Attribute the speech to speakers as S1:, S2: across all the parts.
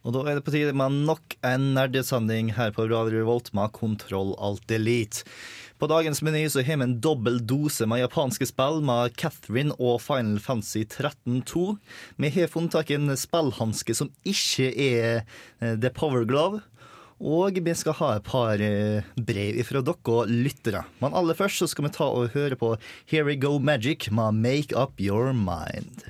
S1: Og da er det på tide med nok en nerdesending her på Radio Revolt med Kontroll Alt Delete. På dagens meny så har vi en dobbel dose med japanske spill med Catherine og Final Fantasy 13-2. Vi har funnet tak i en spillhanske som ikke er eh, The Power Glove. Og vi skal ha et par eh, brev fra dere og lyttere. Men aller først så skal vi ta og høre på Here We Go Magic med Make Up Your Mind.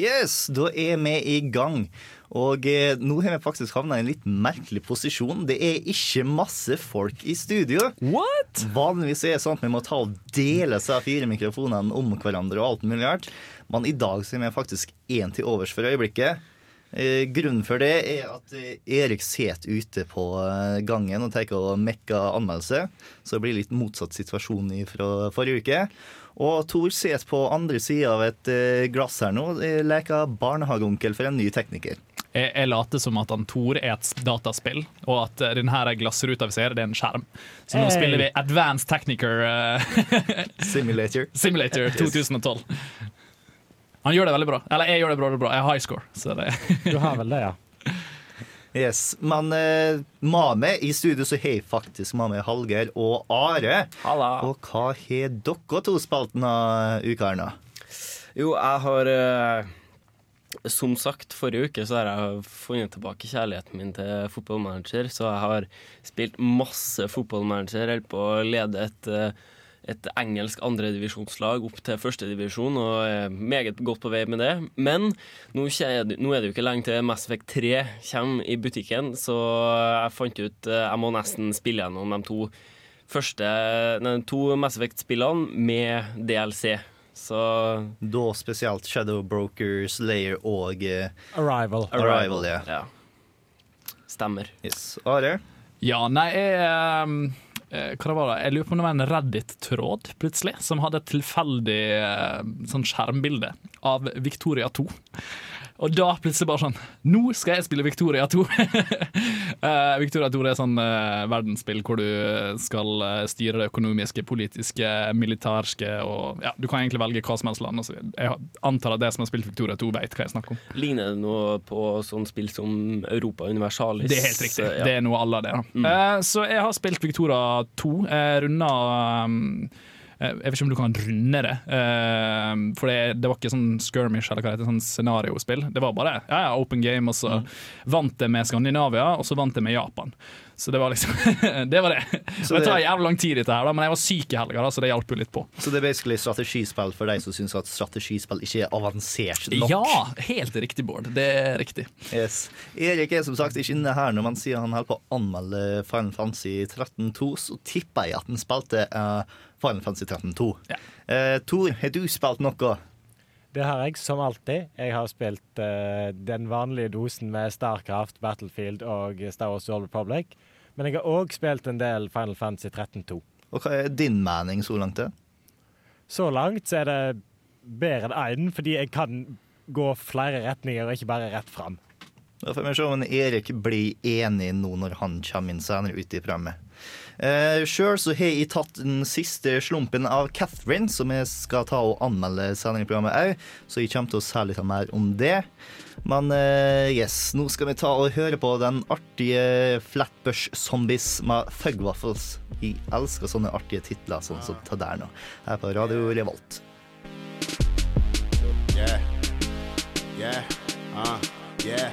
S1: Yes, da er vi i gang. Og eh, nå har vi faktisk havna i en litt merkelig posisjon. Det er ikke masse folk i studio.
S2: What?
S1: Vanligvis er det sånn at vi må ta og dele seg fire mikrofonene om hverandre og alt mulig rart. Men i dag så er vi faktisk én til overs for øyeblikket. Eh, grunnen for det er at eh, Erik sitter ute på eh, gangen og tar og mekker anmeldelse. Så det blir litt motsatt situasjon fra forrige uke. Og Tor sitter på andre sida av et eh, glass her nå. eh, Leker barnehageonkel for en ny tekniker.
S2: Jeg, jeg later som at han Tor er et dataspill, og at denne glassruta vi ser, det er en skjerm. Så nå
S3: Hey.
S2: spiller vi Advanced Technicer eh,
S1: Simulator.
S2: Simulator 2012. Han gjør det veldig bra. Eller jeg gjør det bra. bra. Jeg har high score. Så det,
S3: Du har vel det, ja.
S1: Yes, Men eh, Mame i studio så har jeg faktisk Mame Hallgeir og Are.
S4: Halla.
S1: Og hva har dere to spalten av uka her nå?
S4: Jo, jeg har eh, Som sagt, forrige uke så har jeg funnet tilbake kjærligheten min til fotballmanager. Så jeg har spilt masse fotballmanager. Holdt på å lede et, eh, et engelsk andredivisjonslag opp til førstedivisjon, og er meget godt på vei med det. Men nå, nå er det jo ikke lenge til Mass Effect 3 kommer i butikken, så jeg fant ut eh, jeg må nesten spille gjennom de to første nei, to Mass Effect-spillene med DLC. Så
S1: Da spesielt Shadow Broker, Slayer og eh,
S3: Arrival.
S1: Arrival. ja.
S4: Ja. Stemmer.
S1: Yes. Are?
S2: ja, nei, jeg ehm, eh, Hva det var det? Jeg lurer på om det var en Reddit-tråd plutselig som hadde et tilfeldig eh, sånn skjermbilde av Victoria 2. Og da plutselig bare sånn Nå skal jeg spille Victoria 2! uh, Victoria 2 er sånn uh, verdensspill hvor du skal uh, styre det økonomiske, politiske, militærske og ja, Du kan egentlig velge hva som helst land. Altså, jeg antar at de som har spilt Victoria 2, vet hva jeg snakker om.
S4: Ligner det noe på sånn spill som Europa Universalis?
S2: Det er helt riktig.
S4: Ja.
S2: Det er noe alle av det. Da. Eh, så jeg har spilt Victoria 2. Jeg runda um, eh, Jeg vet ikke om du kan runde det. eh, for det, det var ikke sånn skirmish eller hva det heter, sånn scenariospill. Det var bare ja, ja, open game, og så vant jeg med Skandinavia, og så vant jeg med Japan. Så det var liksom Det var det.
S1: Så
S2: det tar jævlig lang tid, dette her, da, men jeg var syk i helga, så det hjalp jo litt på.
S1: Så det er basically strategispill for deg som syns at strategispill ikke er avansert nok?
S2: Ja, helt riktig, Bård. Det er riktig.
S1: Yes. Erik er som sagt ikke inne her når man sier han holder på å anmelde Final Fantasy 13.2, så tipper jeg at han spilte eh, Final Fantasy 13.2.
S2: Ja.
S1: Uh, Tor, har du spilt noe?
S3: Det har jeg, som alltid. Jeg har spilt uh, den vanlige dosen med Starcraft, Battlefield og Star Wars World Republic. Men jeg har òg spilt en del Final Fantasy 13-2.
S1: Og hva er din mening så langt? det?
S3: Så langt så er det bedre enn én, fordi jeg kan gå flere retninger og ikke bare rett fram.
S1: Da får vi se om Erik blir enig nå når han kommer inn senere ute i programmet. Uh, Sjøl så har jeg tatt den siste slumpen av Catherine, som jeg skal ta og anmelde sendingprogrammet òg, så jeg kommer til å si litt mer om det. Men eh, yes, nå skal vi ta og høre på den artige Flatbush Zombies med Thug Waffles. Jeg elsker sånne artige titler sånn som det der nå, her på Radio Revolt.
S5: Yeah. Yeah. Uh, yeah.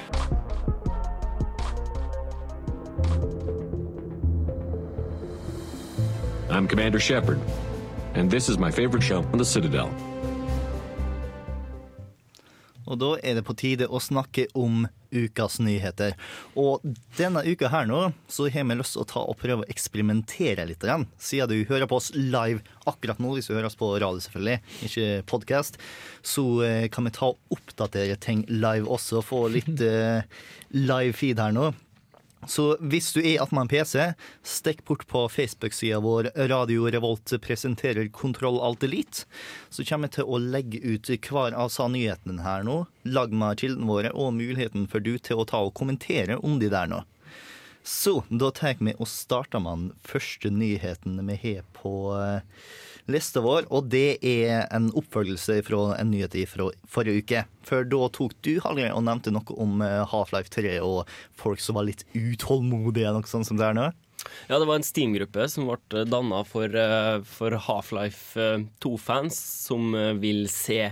S6: I'm Commander Shepard, and this is my favorite show on the Citadel.
S1: og da er det på tide å snakke om ukas nyheter. Og denne uka her nå, så har vi lyst til å ta og prøve å eksperimentere litt. Igjen. Siden du hører på oss live akkurat nå, hvis du hører oss på radio selvfølgelig, ikke podkast, så eh, kan vi ta og oppdatere ting live også, få litt eh, live feed her nå. Så hvis du er attmed en PC, stikk bort på Facebook-sida vår Radio Revolt presenterer Kontroll Alt Elite. Så kommer jeg til å legge ut hver av sa nyhetene her nå. Lag meg kildene våre og muligheten for du til å ta og kommentere om de der nå. Så da tar vi og starter med den første nyheten vi har på eh, lista vår, og det er en oppfølgelse fra en nyhet fra forrige uke. For da tok du Hallgeir, og nevnte noe om eh, Half-Life 3 og folk som var litt utålmodige, noe sånt som det er nå.
S4: Ja, det var en Steam-gruppe som ble danna for, eh, for Half-Life 2-fans, som vil se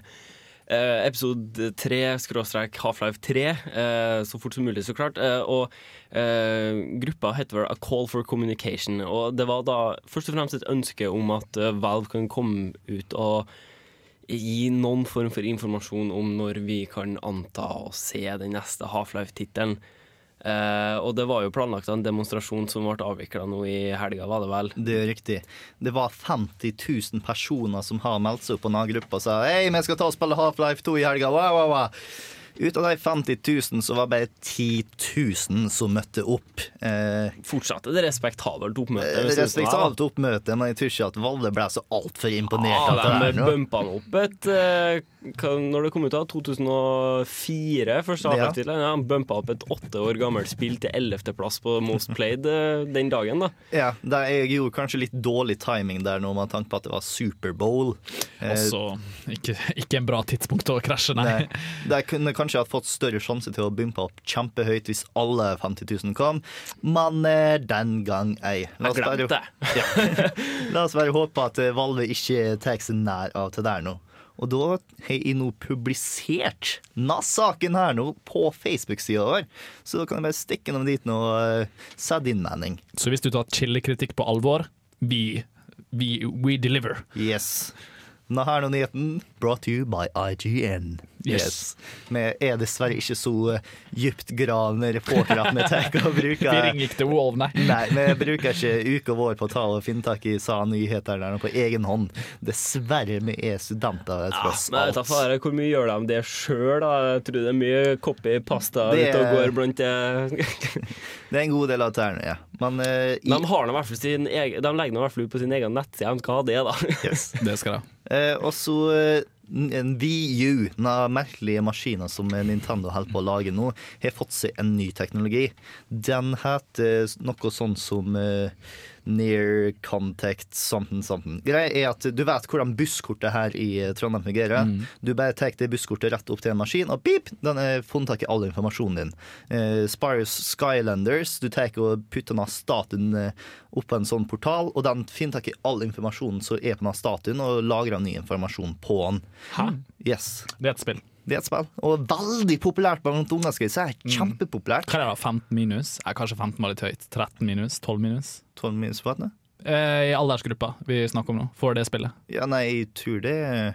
S4: eh, episode 3, skråstrek Half-Life 3, eh, så fort som mulig, så klart. Eh, og eh, gruppa heter vel A Call for Communication. Og det var da først og fremst et ønske om at eh, Valve kan komme ut og gi noen form for informasjon om når vi kan anta å se den neste Half-Life-tittelen. Eh, og det var jo planlagt en demonstrasjon som ble avvikla nå i helga, var det vel?
S1: Det er riktig. Det var 50 000 personer som har meldt seg opp på denne gruppa og sa hei, vi skal ta og spille Half-Life 2 i helga. Wow, wow, wow. Ut av de 50 000 så var det bare 10 000 som møtte opp. Eh,
S4: Fortsatt et respektabelt oppmøte. synes.
S1: Respektabelt oppmøte, men jeg tror ikke at Valle ble så altfor imponert.
S4: Ja,
S1: det her
S4: de bumpa opp et eh, Når det kom ut da, 2004, første
S1: Ja.
S4: avtalen. Ja, han bumpa opp et åtte år gammelt spill til ellevteplass på Most Played eh, den dagen, da.
S1: Ja, der jeg gjorde kanskje litt dårlig timing der nå, med tanke på at det var Superbowl. Eh,
S2: Også ikke, ikke en bra tidspunkt å krasje, nei.
S1: Nei. Der kunne kanskje hatt fått større sjanse til å bumpe opp kjempehøyt hvis alle 50 000 kom, men eh, den gang ei. La oss,
S4: Jeg
S1: glemte
S4: glemte.
S1: ja. La oss bare håpe at Valve ikke tar seg nær av til der nå. Og da har jeg nå publisert NAS-saken her nå på Facebook-sida vår, så da kan jeg bare stikke innom dit nå og uh, se din mening.
S2: Så hvis du tar kildekritikk på alvor, vi, vi we deliver.
S1: Yes. Denne her nyheten brought to you by IGN.
S2: Yes.
S1: Vi er dessverre ikke så uh, dyptgravende reportere at vi tenker å
S2: bruke
S1: Vi
S2: ringer ikke til WoW, nei.
S1: Nei, vi bruker ikke uka vår på å ta og finne tak i sa nyheter der på egen hånd. Dessverre, vi er studenter tross
S4: da
S1: alt.
S4: faen, Hvor mye gjør de det sjøl, da? Jeg tror det er mye copy pasta
S1: Det
S4: ute og
S1: er-
S4: går blant det.
S1: Det er en god del av tærne, ja. Men uh, i,
S4: De har i hvert fall sin egen De legger i hvert fall ut på sin egen nettside de skal ha det er, da.
S1: yes.
S2: Det skal jeg.
S1: Eh, og så eh, VU, den merkelige maskinen som Nintendo holder på å lage nå, har fått seg en ny teknologi. Den heter noe sånn som eh, Near Contact something something. Greia er at du vet hvordan busskortet her i eh, Trondheim fungerer. Du bare tar det busskortet rett opp til en maskin, og pip, den har funnet tak i all informasjonen din. Uh, Spires Skylanders, du tar og putter den av statuen eh, opp på en sånn portal, og den finner tak i all informasjonen som er på den statuen, og lagrer ny informasjon på den.
S2: Hæ?
S1: Yes.
S2: Det er et spill.
S1: Det er et spill. Og veldig populært blant unger. skal jeg si. Kjempepopulært.
S2: Hva er det da? 15 minus? Er kanskje 15 var litt høyt. 13 minus? 12 minus?
S1: 12 minus på?
S2: Eh, I aldersgruppa vi snakker om nå, for det spillet.
S1: Ja, nei, jeg tror det er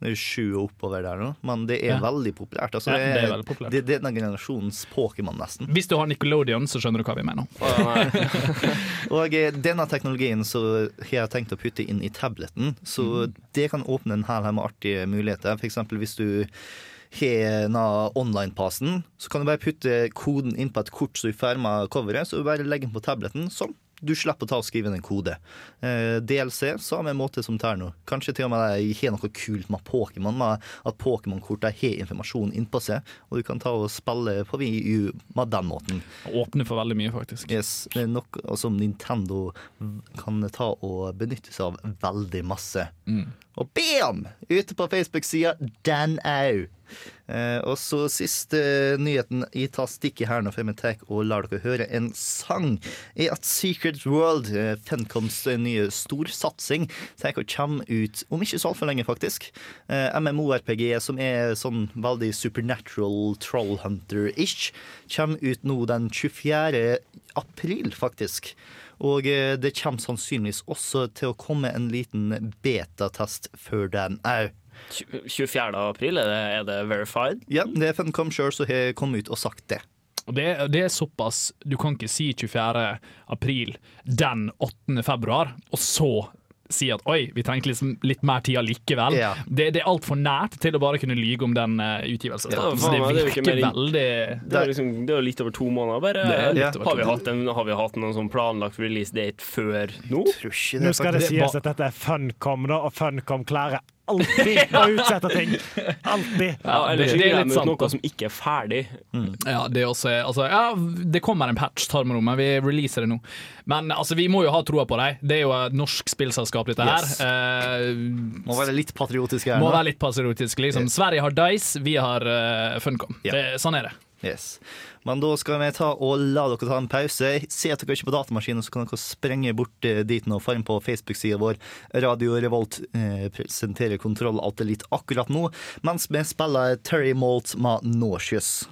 S1: det er sju og oppover der nå, men det er
S2: Ja.
S1: veldig populært. Altså,
S2: Ja, det er veldig populært.
S1: Det, det er denne generasjonens Pokémon, nesten.
S2: Hvis du har Nickelodeon, så skjønner du hva vi mener.
S1: Og eh, denne teknologien så har jeg tenkt å putte inn i tableten, så det kan åpne en hel med artige muligheter. Eksempel hvis du har online-passen, så kan du bare putte koden inn på et kort som du fermer coveret, så du bare legger den på tableten. Sånn. Du slipper å ta og skrive inn en kode. Eh, DLC samme måte som er. Kanskje til og med de har noe kult med Pokémon, at Pokémon-kortene har informasjon innpå seg, og du kan ta og spille på VU med den måten.
S2: Åpne for veldig mye, faktisk.
S1: Yes, det er noe som Nintendo kan ta og benytte seg av veldig masse. Og bam! Ute på Facebook-sida den au. Eh, og så siste nyheten jeg tar stikket her nå før vi tar og lar dere høre en sang, er at Secret World, eh, Fencoms nye storsatsing, tar kommer ut om ikke så altfor lenge, faktisk. MMORPG, som er sånn veldig supernatural trollhunter-ish, kommer ut nå den 24. april, faktisk. Og eh, det kommer sannsynligvis også til å komme en liten betatest før den òg.
S4: Tju- 24. april, er det, er det verified?
S1: Ja, det er Funcom sjøl som har kommet ut og sagt det.
S2: Det, det er såpass Du kan ikke si 24. april den 8. februar, og så si at oi, vi trengte liksom litt mer tid allikevel.
S1: Ja.
S2: Det, det er altfor nært til å bare kunne lyge om den uh, utgivelsesdatoen.
S4: Ja, det
S2: det
S4: er
S2: virker
S4: mer
S2: veldig
S4: Det er, liksom, det er jo litt over to måneder, bare.
S2: Det er
S1: Ja.
S4: har, vi en, har vi hatt noen sånn planlagt release date før nå?
S3: Nå skal det sies at dette er Funcom, da, og Funcom klarer alltid å utsette ting. Alltid.
S4: Ja, Eller
S2: det- det er litt sant,
S4: noe som ikke er ferdig.
S2: Ja, det er også altså, Ja, det kommer en patch, tar med men vi releaser det nå. Men altså, vi må jo ha troa på dem. Det er jo et norsk spillselskap, dette
S1: Yes.
S2: her. Eh,
S1: Må være litt patriotisk her
S2: må være litt patriotisk. Liksom. Sverige har Dice, vi har uh, Funcom.
S1: Ja.
S2: Det, sånn er det.
S1: Yes. Men da skal vi ta og la dere ta en pause. Se at dere ikke på datamaskinen, så kan dere sprenge bort eh, dit nå. Inn på Facebook-sida vår. Radio Revolt eh, presenterer Kontroll Alt Elite akkurat nå, mens vi spiller Terry Malt med Nauseous.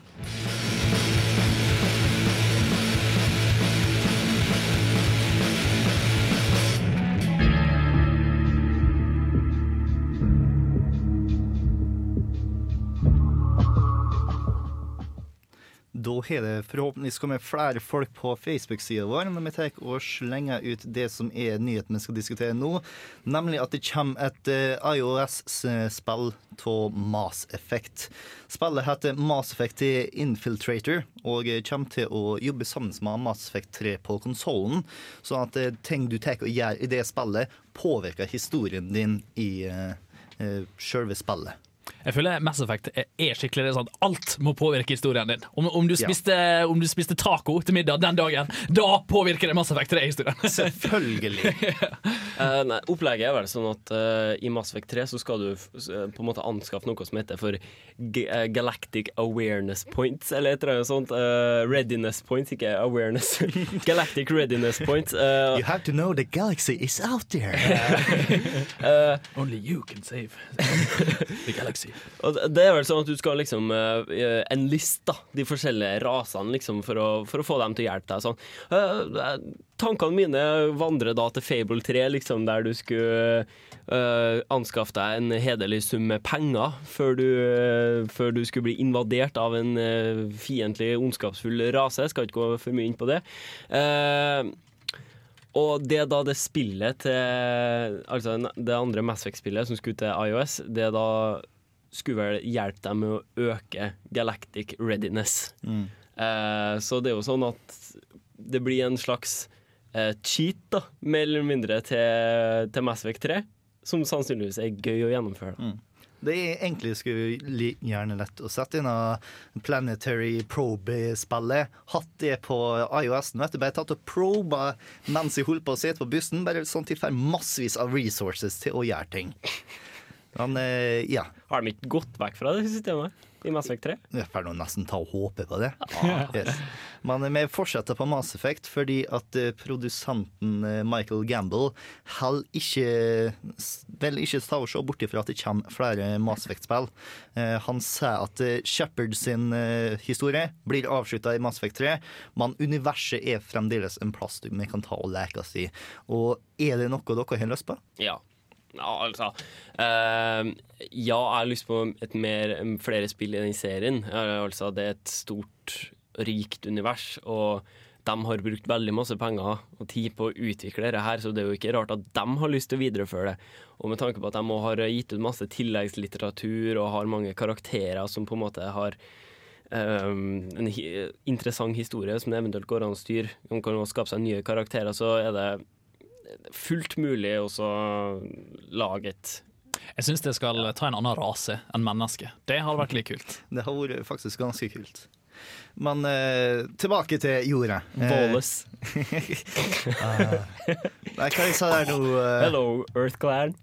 S1: Da har det forhåpentligvis kommet flere folk på Facebook-sida vår når vi tar og slenger ut det som er nyheten vi skal diskutere nå, nemlig at det kommer et eh, iOS-spill av Mass Effect. Spillet heter Mass Effect Infiltrator og kommer til å jobbe sammen med Mass Effect 3 på konsollen, sånn at eh, ting du tar og gjør i det spillet, påvirker historien din i uh, sjølve spillet.
S2: Jeg føler Mass Effect er- er skikkelig det sånn at alt må påvirke historien din. Om, om, du
S1: Ja.
S2: spiste, om du spiste taco til middag den dagen, da påvirker det Mass Effect 3-historien.
S1: Selvfølgelig.
S4: uh, nei, opplegget er vel sånn at uh, i Mass Effect 3 så skal du uh, på en måte anskaffe noe som heter for G Galactic Awareness Points, eller et eller annet sånt. eh, readiness Points, ikke awareness. Galactic Readiness Points.
S1: You have to know the galaxy is out there.
S4: eh,
S2: Only you can save the galaxy.
S4: Og det- er vel sånn at du skal liksom uh, enliste da, de forskjellige rasene liksom, for, å, for å få dem til å hjelpe deg. Sånn. Eh, tankene mine vandrer da til Fable 3, liksom, der du skulle uh, anskaffe deg en hederlig sum med penger før du, uh, før du skulle bli invadert av en uh, fiendtlig, ondskapsfull rase. Jeg skal ikke gå for mye inn på det. Uh, og det er da det spillet til Altså det andre Mass Effect-spillet som skulle til iOS, det er da skulle vel hjelpe dem med å øke galactic readiness. Eh, så det er jo sånn at det blir en slags eh, cheat, da, mer eller mindre, til, til Mass Effect 3. Som sannsynligvis er gøy å gjennomføre.
S1: Det er egentlig skulle gjerne lett å sette inn av Planetary Probe-spillet. Hatt det på iOS-en. vet du, Bare tatt og proba mens jeg holdt på å sitte på bussen. Bare sånn at jeg får massevis av resources til å gjøre ting. Men eh, ja,
S4: Har de ikke gått vekk fra det systemet i Mass Effect 3?
S1: jeg får nesten ta og håpe på det. Yes. Men eh, vi fortsetter på Mass Effect fordi at eh, produsenten Michael Gamble heller ikke vel ikke ta og se bort ifra at det kommer flere Mass Effect-spill. Han sier at Shepherd sin historie blir avslutta i Mass Effect 3, men universet er fremdeles en plass vi kan ta og leke oss i. Og er det noe dere har lyst på?
S4: Ja. Ja, altså uh, Ja, jeg har lyst på et mer, flere spill i den serien. Altså, det er et stort, rikt univers, og de har brukt veldig masse penger og tid på å utvikle dette, så det er jo ikke rart at de har lyst til å videreføre det. Og med tanke på at de har gitt ut masse tilleggslitteratur og har mange karakterer som på en måte har Um, en hi interessant historie som det eventuelt går an å styre. Man kan også skape seg nye karakterer, så er det fullt mulig å så lage et
S2: Jeg syns det skal ta en annen rase enn menneske. Det hadde vært litt kult.
S1: Det har vært faktisk ganske kult. Men eh, tilbake til jorda. Eh, Nei, hva jeg sa der nå? eh,
S4: Hello, Earth Clan.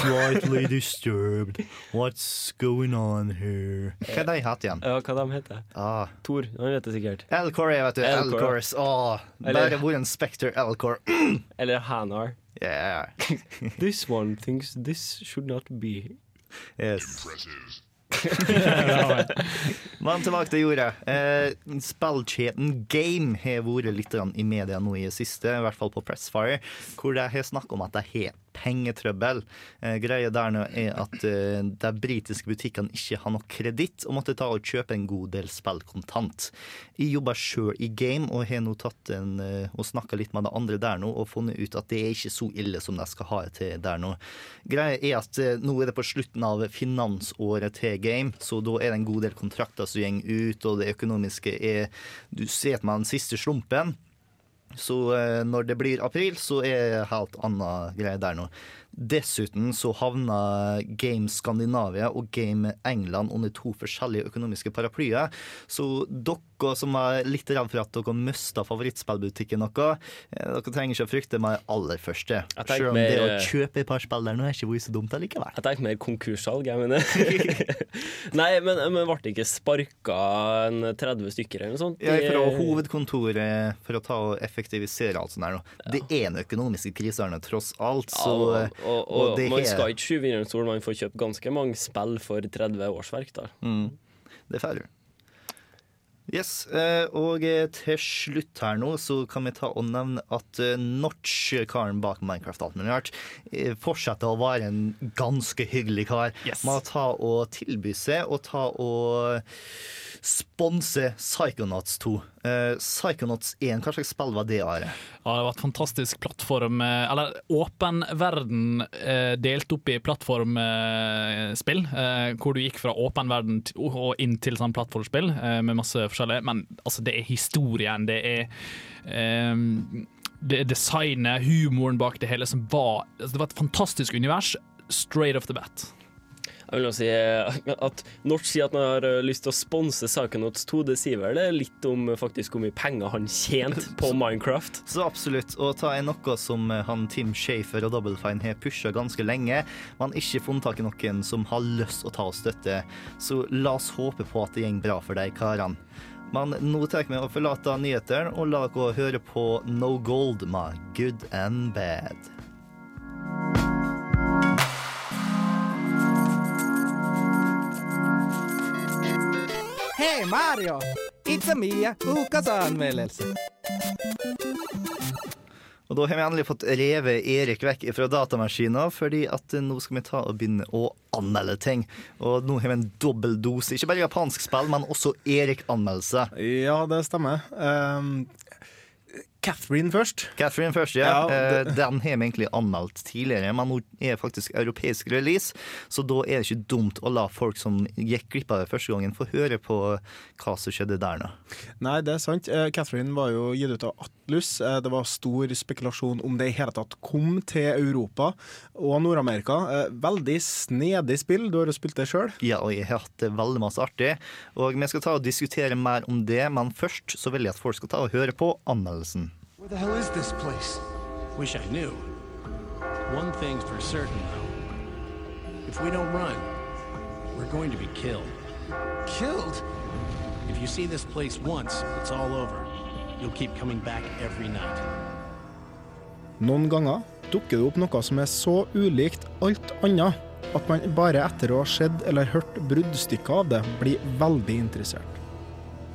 S1: Slightly disturbed. What's going on here? Hva er det jeg het igjen?
S4: Ja, hva de heter
S1: Ah,
S4: Thor, han vet det sikkert.
S1: Elcor, jeg vet du.
S4: Elcor.
S1: Elcors. Åh,
S4: Eller-
S1: bare hvor en Spectre Elcor.
S4: Eller Hanar.
S1: Yeah.
S4: This one thinks this should not be.
S1: Yes.
S7: Impressive.
S1: Men tilbake til jorda. Eh, Spillkjeden Game har vært litt i media nå i det siste, i hvert fall på Pressfire, hvor de har snakket om at de har pengetrøbbel. Eh, greia der nå er at eh, de britiske butikkene ikke har nok kreditt og måtte ta og kjøpe en god del spill kontant. Jeg jobber sjøl i game og har nå tatt en, eh, og snakka litt med de andre der nå og funnet ut at det er ikke så ille som de skal ha det til der nå. Greia er at eh, nå er det på slutten av finansåret til game, så da er det en god del kontrakter som går ut, og det økonomiske er Du ser at den siste slumpen. Så eh, når det blir april, så er helt anna greie der nå. Dessuten så havna Game Skandinavia og Game England under to forskjellige økonomiske paraplyer. Så dere som er litt redd for at dere mista favorittspillbutikken noe, eh, dere trenger ikke å frykte meg aller første. Selv om det å kjøpe et par spill der nå er ikke så dumt allikevel.
S4: Jeg tenkte mer konkurssalg, jeg mener. Nei, men, men ble det ikke sparka en 30 stykker eller noe sånt?
S1: Er fra hovedkontoret for å ta og effektivisere alt sånt her nå. Det er en økonomisk krise tross alt, så
S4: ja, og, og, og, man skal ikke skyve under en stol, man får kjøpt ganske mange spill for 30 årsverk. da.
S1: Mm, det er du. Yes, eh, og eh, til slutt her nå så kan vi ta og nevne at eh, Notch, karen bak Minecraft alt mulig rart, fortsetter å være en ganske hyggelig kar.
S2: Yes.
S1: Med å ta og tilby seg og ta og sponse Psychonauts 2. Eh, Psychonauts 1, hva slags spill var det, Are?
S2: Ja, det var et fantastisk plattform eh, Eller åpen verden eh, delt opp i plattformspill. Eh, hvor du gikk fra åpen verden og inn til sånn plattformspill med masse forskjellig. Men altså, det er historien, det er um, det designet, humoren bak det hele som var altså, Det var et fantastisk univers straight off the bat.
S4: Jeg vil si eh, at Notch sier at man har eh, lyst til å sponse Psychonauts 2. Det sier vel litt om eh, faktisk hvor mye penger han tjente på Minecraft.
S1: Så absolutt. Og ta er noe som han Tim Shafer og Double Fine har pusha ganske lenge, men ikke funnet tak i noen som har lyst å ta og støtte. Så la oss håpe på at det går bra for de karene. Men nå tar vi å forlate nyhetene og la dere høre på No Gold med Good and Bad.
S6: Hei Mario! It's a Mia, ukas anmeldelse.
S1: Og da har vi endelig fått revet Erik vekk fra datamaskina, fordi at nå skal vi ta og begynne å anmelde ting. Og nå har vi en dobbel dose. Ikke bare japansk spill, men også Erik-anmeldelse.
S8: Ja, det stemmer. Um, Catherine først.
S1: Catherine først, ja.
S8: Ja, det-
S1: Eh, Den har vi egentlig anmeldt tidligere, men nå er faktisk europeisk release, så da er det ikke dumt å la folk som gikk glipp av det første gangen, få høre på hva som skjedde der nå.
S8: Nei, det er sant. Eh, Catherine var jo gitt ut av Atlus. Eh, det var stor spekulasjon om det i hele tatt kom til Europa og Nord-Amerika. Veldig snedig spill. Du har jo spilt det sjøl.
S1: Ja, og jeg har hatt det veldig masse artig, og vi skal ta og diskutere mer om det, men først så vil jeg at folk skal ta og høre på anmeldelsen.
S9: Where the hell is this place? Wish I knew. One thing's for certain, though. If we don't run, we're going to be killed. Killed? If you see this place once, it's all over. You'll keep coming back every night.
S8: Noen ganger dukker det opp noe som er så ulikt alt annet at man bare etter å ha sett eller hørt bruddstykker av det, blir veldig interessert.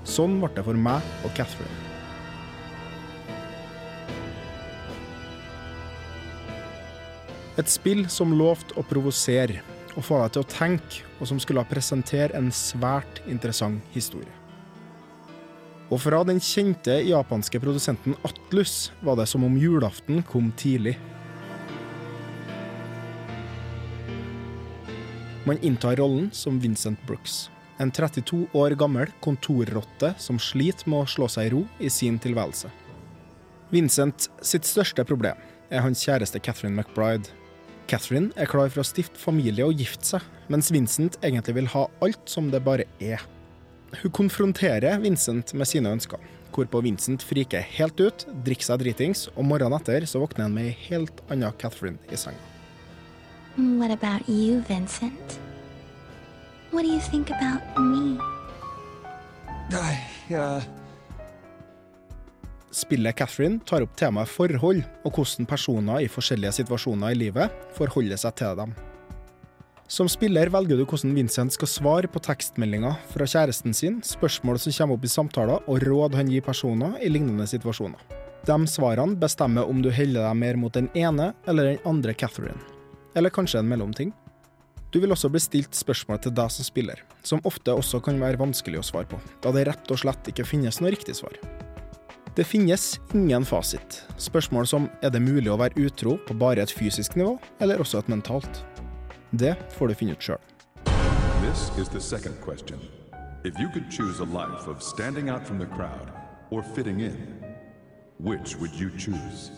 S8: Sånn ble det for meg og Catherine. Et spill som lovte å provosere og få deg til å tenke, og som skulle presentere en svært interessant historie. Og fra den kjente japanske produsenten Atlus var det som om julaften kom tidlig. Man inntar rollen som Vincent Brooks, en 32 år gammel kontorrotte som sliter med å slå seg i ro i sin tilværelse. Vincent sitt største problem er hans kjæreste Catherine McBride. Catherine er klar for å stifte familie og gifte seg, mens Vincent egentlig vil ha alt som det bare er. Hun konfronterer Vincent med sine ønsker, hvorpå Vincent friker helt ut, drikker seg dritings, og morgenen etter så våkner han med ei helt anna Catherine i senga.
S10: What about you, Vincent? What do you think about me?
S6: I, uh,
S8: Spillet Catherine tar opp temaet forhold, og hvordan personer i forskjellige situasjoner i livet forholder seg til dem. Som spiller velger du hvordan Vincent skal svare på tekstmeldinger fra kjæresten sin, spørsmål som kommer opp i samtaler, og råd han gir personer i lignende situasjoner. De svarene bestemmer om du heller deg mer mot den ene eller den andre Catherine. Eller kanskje en mellomting. Du vil også bli stilt spørsmål til deg som spiller, som ofte også kan være vanskelig å svare på, da det rett og slett ikke finnes noe riktig svar. Det finnes ingen fasit. Spørsmål som er det mulig å være utro på bare et fysisk nivå, eller også et mentalt? Det får du finne ut sjøl.
S11: This is the second question. If you could choose a life of standing out from the crowd or fitting in, which would you choose?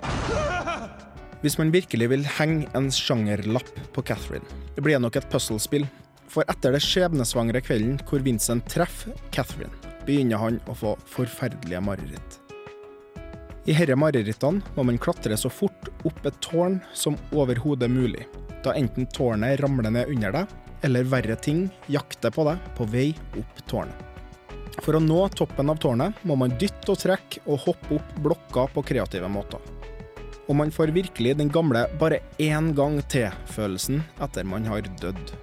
S8: Hvis man virkelig vil henge en sjangerlapp på Catherine, blir det nok et puslespill. For etter det skjebnesvangre kvelden hvor Vincent treffer Catherine, begynner han å få forferdelige mareritt. I herre marerittene må man klatre så fort opp et tårn som overhodet mulig, da enten tårnet ramler ned under deg, eller verre ting jakter på deg på vei opp tårnet. For å nå toppen av tårnet må man dytte og trekke og hoppe opp blokker på kreative måter. Og man får virkelig den gamle 'bare én gang til'-følelsen etter man har dødd.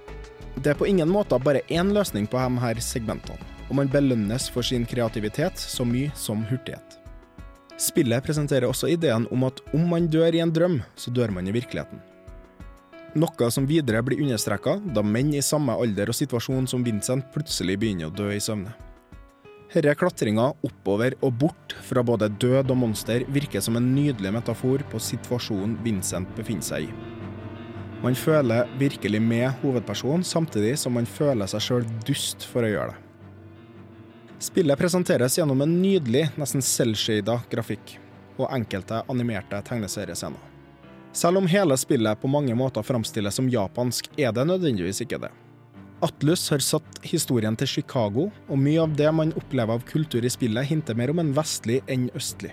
S8: Det er på ingen måte bare én løsning på de her segmentene, og man belønnes for sin kreativitet så mye som hurtighet. Spillet presenterer også ideen om at om man dør i en drøm, så dør man i virkeligheten. Noe som videre blir understreka da menn i samme alder og situasjon som Vincent plutselig begynner å dø i søvne. Herre klatringa oppover og bort fra både død og monster virker som en nydelig metafor på situasjonen Vincent befinner seg i. Man føler virkelig med hovedpersonen, samtidig som man føler seg sjøl dust for å gjøre det. Spillet presenteres gjennom en nydelig, nesten selvshada grafikk og enkelte animerte tegneseriescener. Selv om hele spillet på mange måter framstilles som japansk, er det nødvendigvis ikke det. Atlus har satt historien til Chicago, og mye av det man opplever av kultur i spillet, hinter mer om en vestlig enn østlig.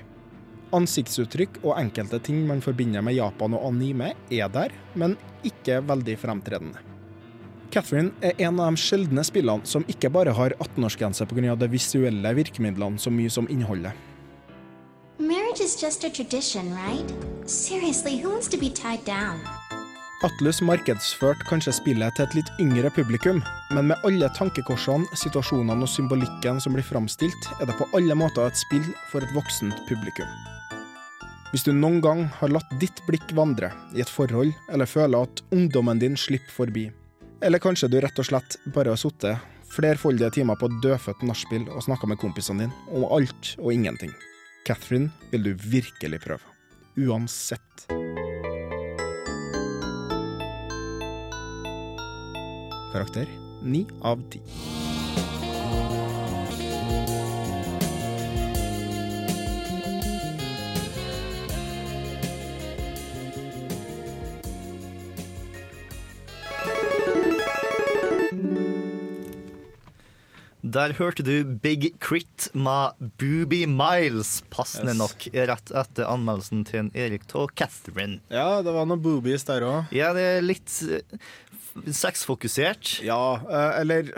S8: Ansiktsuttrykk og enkelte ting man forbinder med Japan og anime, er der, men ikke veldig fremtredende. Catherine er en av de sjeldne spillene som ikke bare har 18-årsgrense pga. de visuelle virkemidlene så mye som innholdet.
S10: Marriage is just a tradition, right? Seriously, who wants to be tied down?
S8: Atlus markedsførte kanskje spillet til et litt yngre publikum, men med alle tankekorsene, situasjonene og symbolikken som blir framstilt, er det på alle måter et spill for et voksent publikum. Hvis du noen gang har latt ditt blikk vandre i et forhold, eller føler at ungdommen din slipper forbi, eller kanskje du rett og slett bare har sittet flerfoldige timer på dødfødt nachspiel og snakka med kompisene dine om alt og ingenting. Catherine vil du virkelig prøve. Uansett. Karakter 9 av 10.
S1: Der hørte du Big Crit med Booby Miles, passende
S8: Yes.
S1: nok, rett etter anmeldelsen til en Erik av Catherine.
S8: Ja, det var noen boobies der òg.
S1: Ja, det er litt eh, sexfokusert.
S8: Ja, eh, eller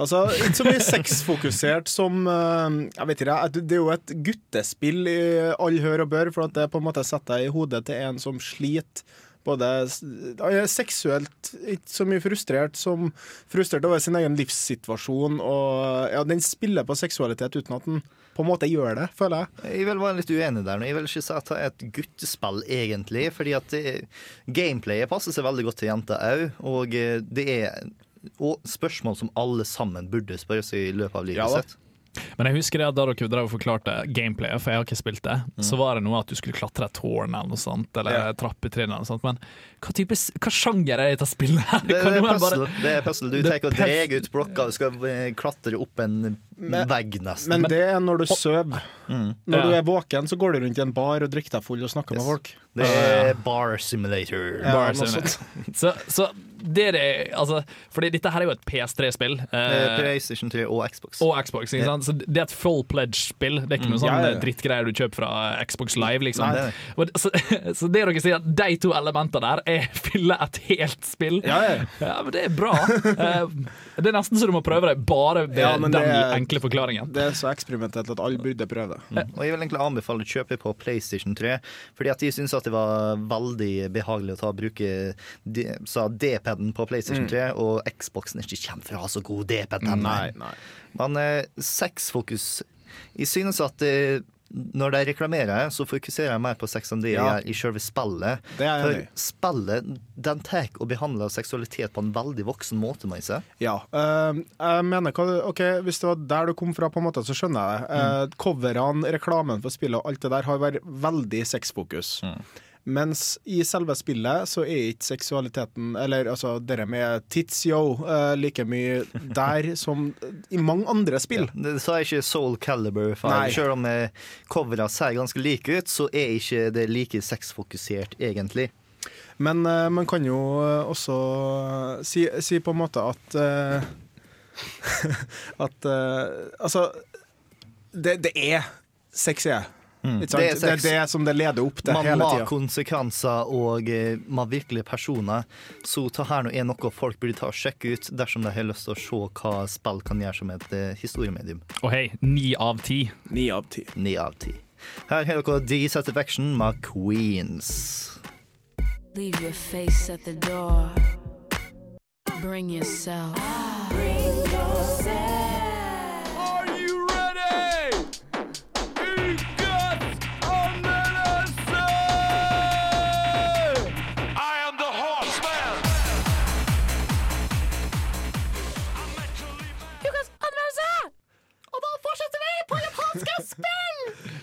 S8: Altså, ikke så mye sexfokusert som eh, Jeg vet ikke, det- er jo et guttespill i all hør og bør, for det på en måte setter deg i hodet til en som sliter. Både han er seksuelt ikke så mye frustrert som frustrert over sin egen livssituasjon. Og ja, den spiller på seksualitet uten at den på en måte gjør det, føler jeg.
S1: Jeg vil være litt uenig der. nå. Jeg vil ikke si at det er et guttespill, egentlig. Fordi at det, gameplayet passer seg veldig godt til jenter òg. Og eh, det er og spørsmål som alle sammen burde spørre seg i løpet av livet
S2: Ja
S1: sitt.
S2: Men jeg husker det da dere drev og forklarte gameplayet, for jeg har ikke spilt det, så var det noe at du skulle klatre et tårn eller noe sånt, eller
S1: Ja.
S2: trappetrinn eller noe sånt. Men hva type hva sjanger er dette spillet her?
S1: Det, det, er puzzle.
S2: bare-
S1: det er puzzle. Du tar
S2: og
S1: drar ut blokka, du skal eh, klatre opp en
S8: Men-
S1: vegg, nesten.
S8: Men det er når du sover.
S1: Mm.
S8: Når
S1: Ja.
S8: du er våken, så går du rundt i en bar og drikker deg full og snakker med folk.
S1: Det er bar simulator.
S8: Ja,
S2: Bar Simulator. Så, så det er det altså, Fordi dette her er jo et PS3-spill.
S1: Eh, PlayStation 3 og Xbox.
S2: Og Xbox, ikke sant? Så det er et full pledge-spill. Det er ikke
S1: Mm.
S2: noe sånn
S1: Ja, ja, ja.
S2: drittgreier du kjøper fra Xbox Live, liksom.
S1: Nei,
S2: det det- Så, så det dere sier, at de to elementene der er fyller et helt spill.
S8: Ja,
S2: Ja, men det er bra. Eh, det er nesten så du må prøve det bare ved
S8: Ja,
S2: den
S8: det
S2: enkle forklaringen.
S8: Det er så eksperimentelt at alle burde prøve det.
S1: Mm. Og jeg vil egentlig anbefale å kjøpe på PlayStation 3, fordi at jeg syns det var veldig behagelig å ta og bruke D-paden på PlayStation
S8: Mm.
S1: 3, og Xboxen er ikke kjent for å ha så god D-pad. Men eh, sexfokus Jeg synes at eh, når de reklamerer, så fokuserer jeg mer på sex enn det
S8: Ja.
S1: gjør i selve spillet. For spillet den tar og behandler seksualitet på en veldig voksen måte, må jeg si.
S8: Ja. Uh, jeg mener hva OK, hvis det var der du kom fra, på en måte, så skjønner jeg det. Uh, coverne, reklamen for spillet og alt det der har vært veldig sexfokus. Mens i selve spillet så er ikke seksualiteten, eller altså det med tits yo, uh, like mye der som i mange andre spill.
S1: Det sa jeg ikke Soul Caliber 5.
S8: Nei.
S1: Selv om eh, coverne ser ganske like ut, så er ikke det like sexfokusert, egentlig.
S8: Men uh, man kan jo eh, også eh, si, si på en måte at uh, At eh, Altså, det, det er sex, sant?
S1: Det er
S8: Det er det som det leder opp til
S1: Man
S8: hele
S1: tida. Man
S8: har
S1: konsekvenser og eh, med virkelige personer. Så ta her nå er noe folk burde ta og sjekke ut dersom de har lyst til å se hva spill kan gjøre som et eh, historiemedium.
S2: Og hei, ni av ti.
S8: Ni av ti.
S1: Ni av ti. Her har dere D-Satisfaction med Queens.
S12: Leave your face at the door. Bring yourself. Bring yourself.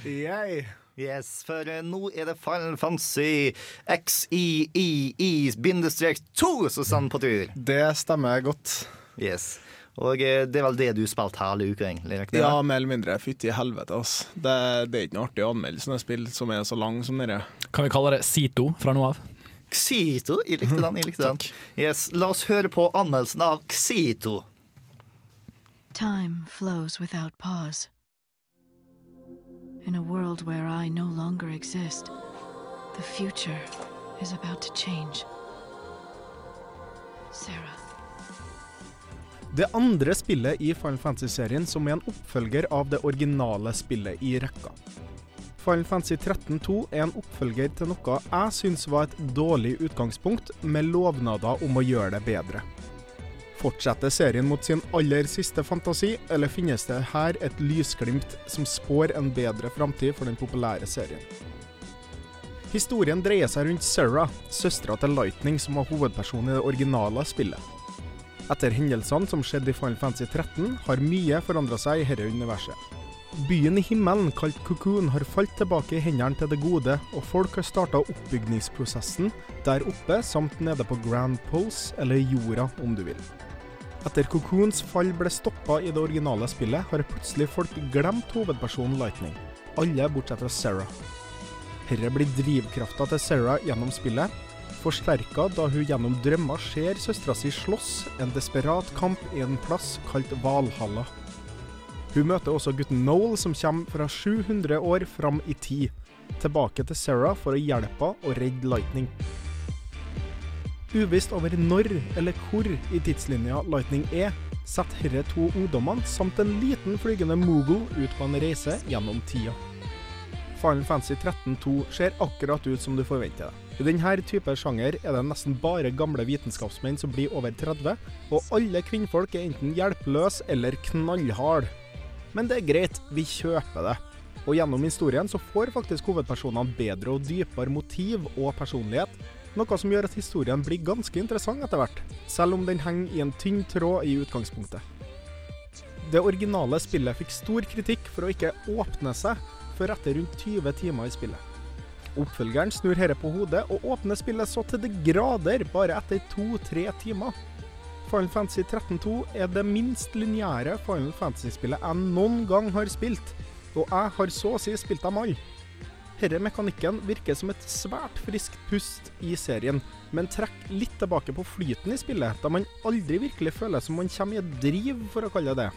S8: Yay.
S1: Yes, for eh, nå er det Final Fantasy XIII-2 som står på tur.
S8: Det stemmer godt.
S1: Yes. Og eh, det er vel det du spilte hele uka, egentlig? er ikke det?
S8: Ja, mer eller mindre. Fytti helvete, altså. Det, det er ikke noe artig å anmelde sånne spill som er så lang som dette.
S2: Kan vi kalle det Sito fra nå av?
S1: Xito. Jeg likte den. jeg likte den. Yes, La oss høre på anmeldelsen av Xito.
S12: Time flows without pause. In a world where I no longer exist, the future is about to change. Sarah.
S8: Det andre spillet i Final Fantasy-serien som er en oppfølger av det originale spillet i rekka. Final Fantasy 13-2 er en oppfølger til noe jeg syns var et dårlig utgangspunkt, med lovnader om å gjøre det bedre. Fortsetter serien mot sin aller siste fantasi, eller finnes det her et lysglimt som spår en bedre framtid for den populære serien? Historien dreier seg rundt Sarah, søstera til Lightning, som var hovedpersonen i det originale spillet. Etter hendelsene som skjedde i Final Fantasy 13, har mye forandra seg i dette universet. Byen i himmelen, kalt Cocoon, har falt tilbake i hendene til det gode, og folk har starta oppbygningsprosessen der oppe samt nede på Grand Pulse, eller jorda om du vil. Etter Cocoons fall ble stoppa i det originale spillet, har plutselig folk glemt hovedpersonen Lightning. Alle bortsett fra Sarah. Dette blir drivkrafta til Sarah gjennom spillet, forsterka da hun gjennom drømmer ser søstera si slåss en desperat kamp i en plass kalt Valhalla. Hun møter også gutten Noel, som kommer fra 700 år fram i tid, tilbake til Sarah for å hjelpe henne å redde Lightning. Uvisst over når eller hvor i tidslinja Lightning er, setter disse to ungdommene samt en liten flygende Moogle ut på en reise gjennom tida. Final Fantasy 13-2 ser akkurat ut som du forventer det. I denne type sjanger er det nesten bare gamle vitenskapsmenn som blir over 30, og alle kvinnfolk er enten hjelpeløse eller knallharde. Men det er greit, vi kjøper det. Og gjennom historien så får faktisk hovedpersonene bedre og dypere motiv og personlighet, noe som gjør at historien blir ganske interessant etter hvert, selv om den henger i en tynn tråd i utgangspunktet. Det originale spillet fikk stor kritikk for å ikke åpne seg før etter rundt 20 timer i spillet. Oppfølgeren snur dette på hodet og åpner spillet så til det grader bare etter to-tre timer. Final Fantasy 13-2 er det minst lineære Final Fantasy-spillet jeg noen gang har spilt, og jeg har så å si spilt dem alle. Denne mekanikken virker som et svært friskt pust i serien, men trekker litt tilbake på flyten i spillet, da man aldri virkelig føler som man kommer i et driv, for å kalle det.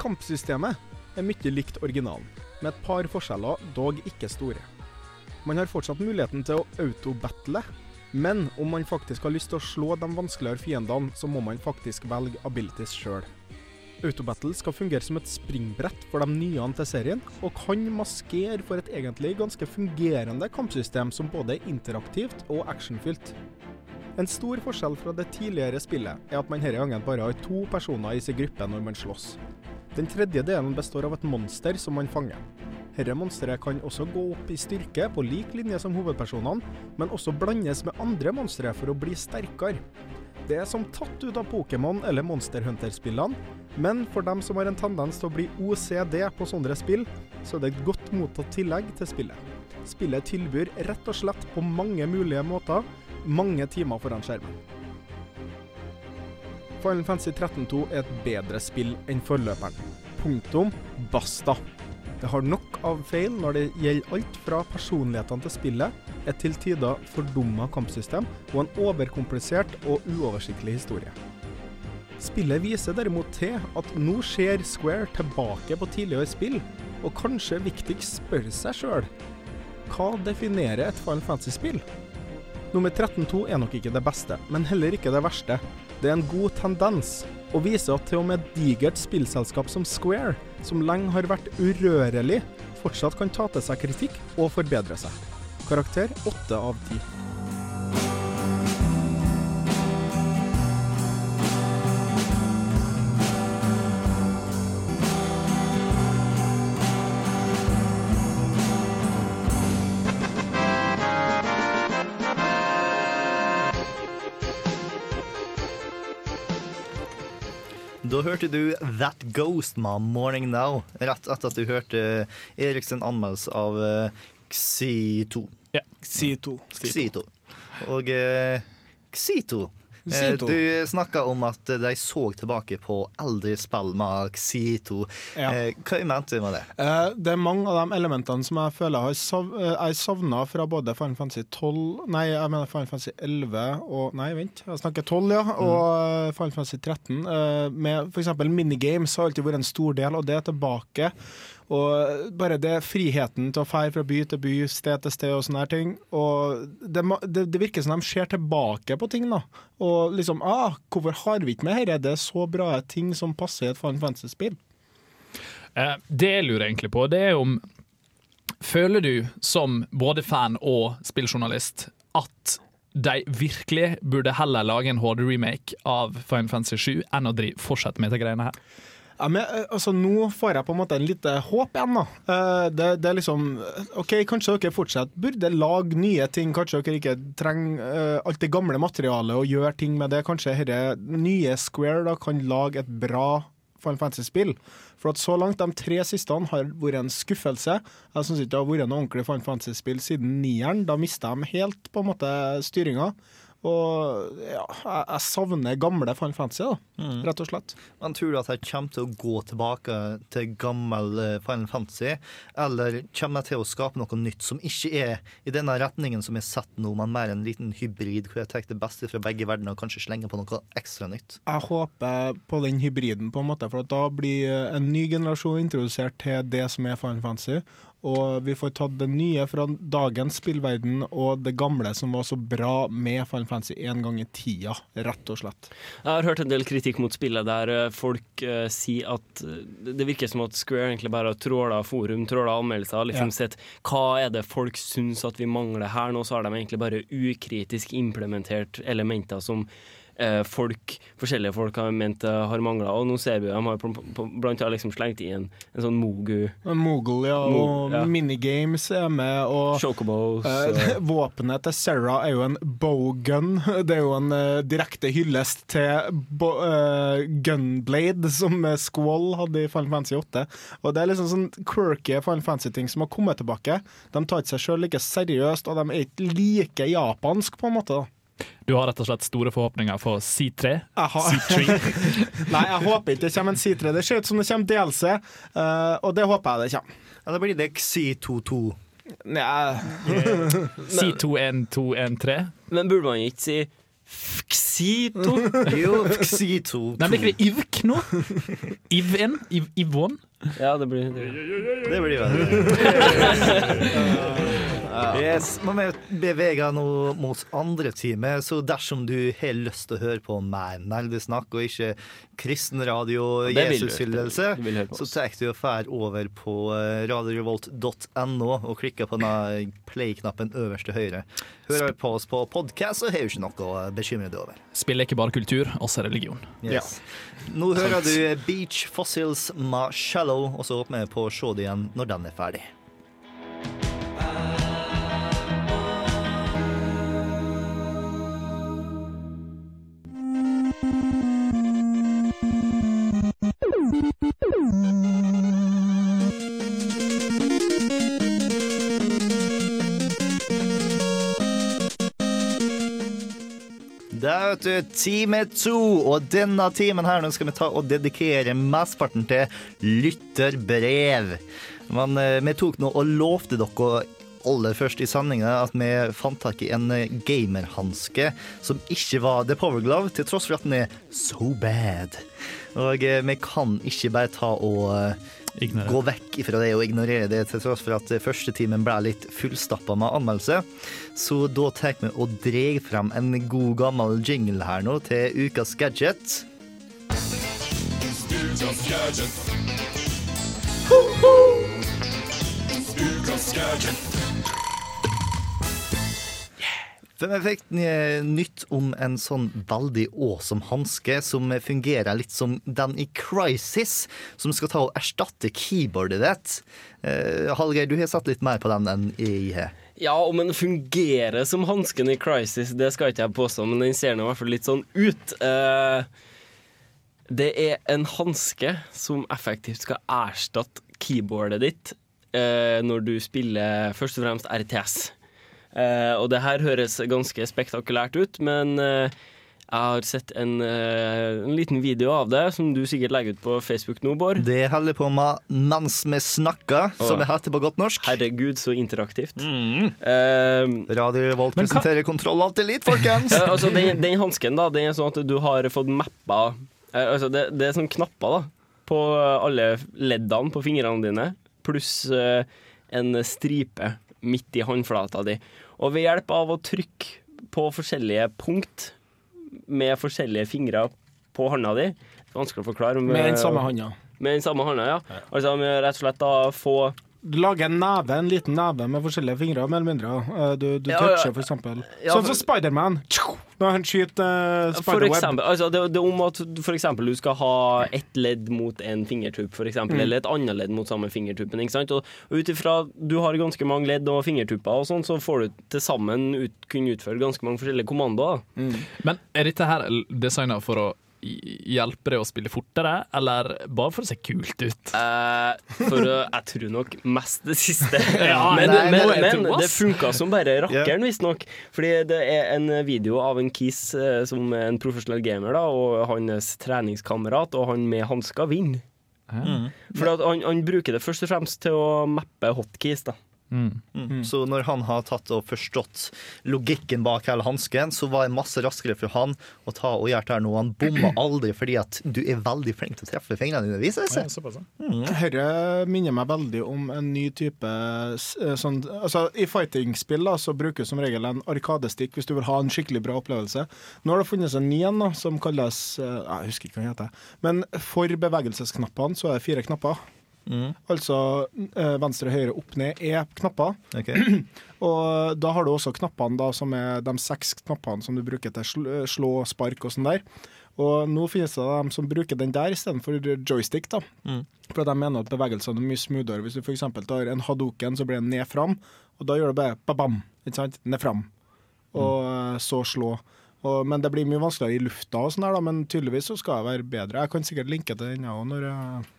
S8: Kampsystemet er mye likt originalen, med et par forskjeller, dog ikke store. Man har fortsatt muligheten til å autobattle, men om man faktisk har lyst til å slå de vanskeligere fiendene, så må man faktisk velge abilities sjøl. Autobattle skal fungere som et springbrett for de nye til serien, og kan maskere for et egentlig ganske fungerende kampsystem som både er interaktivt og actionfylt. En stor forskjell fra det tidligere spillet er at man denne gangen bare har to personer i sin gruppe når man slåss. Den tredje delen består av et monster som man fanger. Dette monsteret kan også gå opp i styrke på lik linje som hovedpersonene, men også blandes med andre monstre for å bli sterkere. Det er som tatt ut av Pokémon eller Monster Hunter-spillene, men for dem som har en tendens til å bli OCD på sånne spill, så er det et godt mottatt tillegg til spillet. Spillet tilbyr rett og slett på mange mulige måter mange timer foran skjermen. Final Fantasy 13-2 er et bedre spill enn forløperen. Punktum basta. Det har nok av feil når det gjelder alt fra personlighetene til spillet, et til tider fordumma kampsystem og en overkomplisert og uoversiktlig historie. Spillet viser derimot til at nå ser Square tilbake på tidligere spill, og kanskje viktigst spør seg sjøl hva definerer et Final Fantasy-spill? Nummer 13-2 er nok ikke det beste, men heller ikke det verste. Det er en god tendens, og viser at til og med et digert spillselskap som Square, som lenge har vært urørlig, fortsatt kan ta til seg kritikk og forbedre seg. Karakter 8 av 10.
S1: hørte du 'That Ghost My Morning Now' rett etter at du hørte eh, Eriksen anmeldes av eh, Xi2.
S2: Ja.
S8: Xi2.
S1: Xi2. Og eh, Xi2 Eh,
S8: Sito.
S1: Du snakka om at de så tilbake på eldre spill med Xito.
S8: Ja.
S1: Eh, hva mente du med det?
S8: Eh, det er mange av de elementene som jeg føler jeg har savna fra både Final Fantasy 12 Nei, jeg mener Final Fantasy 11 og Nei, vent, jeg snakker 12, ja. Mm. Og mm. Final Fantasy 13. Med f.eks. minigames har alltid vært en stor del, og det er tilbake. Og bare det friheten til å fære fra by til by, sted til sted og sånne her ting. Og det, det, det virker som de ser tilbake på ting, da. Og liksom ah, Hvorfor har vi ikke med dette? Det så bra ting som passer i et Final Fantasy-spill.
S2: Eh, Det jeg lurer egentlig på, det er om Føler du som både fan og spilljournalist at de virkelig burde heller lage en HD-remake av Final Fantasy 7 enn å fortsette med disse greiene her?
S8: Ja, men eh, altså, Nå får jeg på en måte en lite håp igjen. da. Eh, Det, det er liksom OK, kanskje dere fortsatt burde lage nye ting. Kanskje dere ikke trenger eh, alt det gamle materialet og gjøre ting med det. Kanskje dette nye Square da kan lage et bra Final Fantasy-spill. For at så langt, de tre siste har vært en skuffelse. Jeg syns ikke det har vært noe ordentlig Final Fantasy-spill siden nieren. Da mista de helt på en måte styringa. Og ja, jeg, jeg savner gamle Final Fantasy, da,
S1: Mm.
S8: rett og slett.
S1: Men tror du at jeg kommer til å gå tilbake til gammel eh, Final Fantasy, eller kommer jeg til å skape noe nytt som ikke er i denne retningen som er sett nå, men mer en liten hybrid hvor jeg tar det beste fra begge verdener og kanskje slenger på noe ekstra nytt?
S8: Jeg håper på den hybriden, på en måte, for at da blir en ny generasjon introdusert til det som er Final Fantasy. Og vi får tatt det nye fra dagens spillverden og det gamle som var så bra med Final Fantasy en gang i tida, rett og slett.
S4: Jeg har hørt en del kritikk mot spillet der eh, folk uh, sier at eh, det virker som at Square egentlig bare tråler forum, tråler anmeldelser, liksom
S8: Ja.
S4: sett hva er det folk syns at vi mangler her nå, så har de egentlig bare ukritisk implementert elementer som folk, forskjellige folk har ment eh, har mangla. Og nå ser vi de har blant annet liksom slengt inn en sånn Mogu.
S8: Mogul, ja, og
S4: ja.
S8: minigames er med, og
S4: Chocobos.
S8: Eh, Våpenet til Sarah er jo en bowgun. Det er jo en eh, direkte hyllest til bo, eh, Gunblade, som eh, Squall hadde i Final Fantasy 8. Og det er liksom sånn quirky Final Fantasy-ting som har kommet tilbake. De tar ikke seg sjøl like seriøst, og de er ikke like japansk, på en måte. da.
S2: Du har rett og slett store forhåpninger for C3?
S8: Jeg
S2: C3?
S8: Nei, jeg håper ikke det kommer en C3. Det ser ut som det kommer DLC, uh, og det håper jeg det kommer.
S1: Ja, da blir det Xi22.
S8: Nja
S2: C21213?
S4: Men burde man ikke si Xito?
S1: Jo, Xi2.
S2: Nei, blir ikke det IVK nå? IV1? Iv Ivon?
S4: Ja, det blir det.
S1: Det blir det. Yes, men vi beveger nå mot andre time, så dersom du har lyst til å høre på mer nerdesnakk og ikke kristenradio og. Jesushyllelse, så tar du og drar over på eh, radiorevolt.no og klikker på den play-knappen øverst til høyre. Hører på oss på podkast, så har du ikke noe å bekymre deg over.
S2: Spill er ikke bare kultur, også religion.
S1: Yes. Nå hører du Beach Fossils Ma 'Shallow', og så håper vi på å se det igjen når den er ferdig. Vet du, time to, og denne timen her nå skal vi ta og dedikere mesteparten til lytterbrev. Men eh, vi tok nå og lovte dere aller først i sendinga at vi fant tak i en gamerhanske som ikke var The Power Glove, til tross for at den er so bad. Og eh, vi kan ikke bare ta og eh,
S2: Ignorere.
S1: gå vekk fra det og ignorere det, til tross for at første timen ble litt fullstappa med anmeldelse. Så da tar vi og drar frem en god gammel jingle her nå til ukas gadget.
S13: Ukas gadget. Ukas gadget.
S1: Vi fikk nytt om en sånn veldig awesome hanske som fungerer litt som den i Crisis, som skal ta og erstatte keyboardet ditt. Uh, Hallgeir, du har satt litt mer på den enn jeg har.
S4: Ja, om den fungerer som hansken i Crisis, det skal ikke jeg påstå, men den ser nå i hvert fall litt sånn ut. Uh, det er en hanske som effektivt skal erstatte keyboardet ditt uh, når du spiller først og fremst RTS. Eh, og det her høres ganske spektakulært ut, men eh, jeg har sett en, eh, en liten video av det, som du sikkert legger ut på Facebook nå, Bård.
S1: Det holder på med mens vi snakker, som det heter på godt norsk.
S4: Herregud, så interaktivt. Eh,
S1: Radio Volt presenterer Kontroll Alt Elite, folkens!
S4: Ja, altså, den, den hansken da, den er sånn at du har fått mappa uh, altså, det, det er sånn knapper da på alle leddene på fingrene dine, pluss uh, en stripe midt i håndflata di. Og ved hjelp av å trykke på forskjellige punkt med forskjellige fingre på hånda di Vanskelig å forklare.
S8: Med den samme hånda.
S4: Med den samme hånda, ja. Altså med rett og slett da få
S8: Du lager en neve, en liten neve med forskjellige fingre, mer eller mindre. Eh, Du, du toucher, for eksempel. Sånn som Spiderman. Når han skyter uh,
S4: For
S8: spiderweb.
S4: altså det, det er om at for eksempel du skal ha ett ledd mot en fingertupp, for eksempel,
S8: Mm.
S4: eller et annet ledd mot samme fingertuppen. Ikke sant? Og, og ut ifra du har ganske mange ledd og fingertupper, og sånn, så får du til sammen ut, kunne utføre ganske mange forskjellige kommandoer. Mm.
S2: Men er dette her designa for å i- det å spille fortere, eller bare for å se kult ut?
S4: Uh, for å, jeg tror nok mest det siste.
S2: Ja,
S4: men
S2: nei,
S4: men, men det funka som bare rakkeren, visstnok. Fordi det er en video av en kis eh, som er en profesjonell gamer, da, og hans treningskamerat, og han med hansker vinner.
S1: Mm.
S4: For at han, han bruker det først og fremst til å mappe hotkeys. da
S1: Mm. Så når han har tatt og forstått logikken bak hele hansken, så var det masse raskere for han å ta og gjøre det her nå. Han bomma aldri fordi at du er veldig flink til å treffe fingrene dine, viser det seg.
S8: Dette minner meg veldig om en ny type eh, sånn, altså, I fighting-spill da, så brukes som regel en arkadestikk hvis du vil ha en skikkelig bra opplevelse. Nå har det funnes en ny en som kalles eh, Jeg husker ikke hva den heter. Men for bevegelsesknappene så er det fire knapper. Altså eh, venstre, høyre, opp, ned er knapper. og da har du også knappene da, som er de seks knappene som du bruker til sl slå, spark og sånn der. Og nå finnes det dem som bruker den der istedenfor joystick. da.
S1: Mm.
S8: For de mener at bevegelsene er mye smoothere. Hvis du f.eks. tar en hadoken, så blir den ned fram, og da gjør du bare ba-bam, ikke sant? Ned fram. Og mm. så slå. Og, men det blir mye vanskeligere i lufta, og sånn der da, men tydeligvis så skal jeg være bedre. Jeg kan sikkert linke til den jeg òg når jeg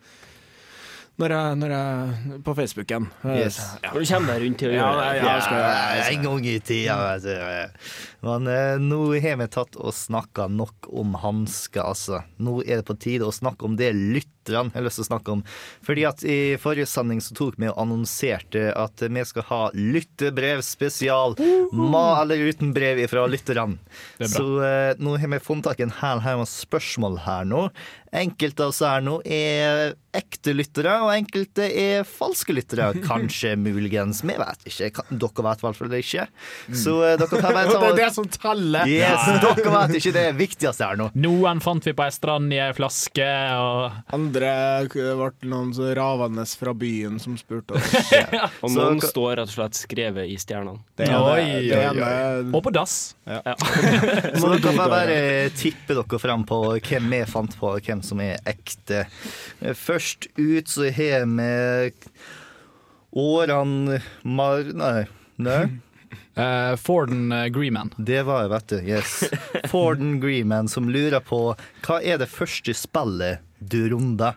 S8: når jeg, når jeg På Facebooken.
S1: Yes.
S8: Ja.
S4: Når du kommer deg rundt til å gjøre det.
S8: ja.
S1: Ja, en gang i tida, vet du. Men eh, nå har vi tatt og snakka nok om hansker, altså. Nå er det på tide å snakke om det lytt jeg har lyst til å snakke om. Fordi at i forrige sending så tok vi og annonserte at vi skal ha lyttebrev spesial. Med eller uten brev fra lytterne.
S2: Er.
S1: Så eh, nå har vi funnet tak i en hel haug med spørsmål her nå. Enkelte av oss her nå er ekte lyttere, og enkelte er falske lyttere. Kanskje, muligens. Vi vet ikke. Dere vet i hvert fall det ikke. Så eh, dere kan bare ta
S8: Det er det som teller.
S1: Yes, dere vet ikke det viktigste her nå.
S2: Noen fant vi på ei strand i ei flaske, og
S8: Andre ble noen så ravende fra byen som spurte oss.
S4: Og noen
S1: så,
S4: står rett og slett skrevet i stjernene.
S8: Det ene,
S2: Oi,
S8: det
S2: oi,
S8: ene
S2: Og på dass.
S8: ja.
S1: Så dere kan bare tippe dere frem på hvem vi fant på, og hvem som er ekte. Først ut så har vi Åran Mar... Nei. Nei.
S2: Uh, Forden uh, Greeman.
S1: Det var jeg, vet du. Yes. Forden Greeman som lurer på hva er det første spillet du runda?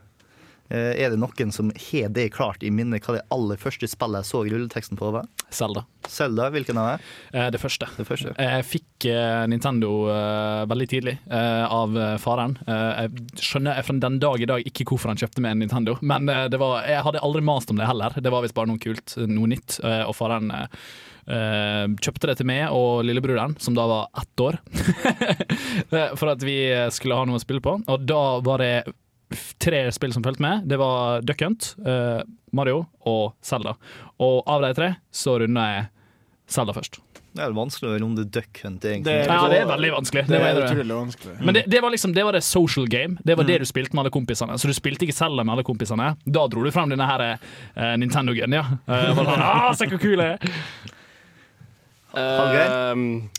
S1: Eh, er det noen som har det klart i minne hva det aller første spillet jeg så rulleteksten på var?
S2: Zelda.
S1: Zelda, hvilken av det?
S2: Eh, det første.
S1: Det første.
S2: Jeg fikk eh, Nintendo veldig tidlig av faren. Jeg skjønner fra den dag i dag ikke hvorfor han kjøpte meg en Nintendo, men det var, jeg hadde aldri mast om det heller. Det var visst bare noe kult, noe nytt. og faren kjøpte det til meg og lillebroren, som da var ett år, for at vi skulle ha noe å spille på. Og da var det tre spill som fulgte med. Det var Duck Hunt, uh, Mario og Zelda. Og av de tre så runda jeg Zelda først.
S1: Det er vanskelig å runde Duck Hunt, egentlig.
S8: Det er-
S2: Ja, det er veldig vanskelig.
S8: Det
S2: det
S8: er utrolig vanskelig.
S2: Men det, det var liksom Det var det social game. Det var det du spilte med alle kompisene. Så du spilte ikke Selda med alle kompisene. Da dro du frem denne her uh, Nintendo-gun, ja. Uh, sånn, ah, se hvor kul jeg er!
S4: Ehm,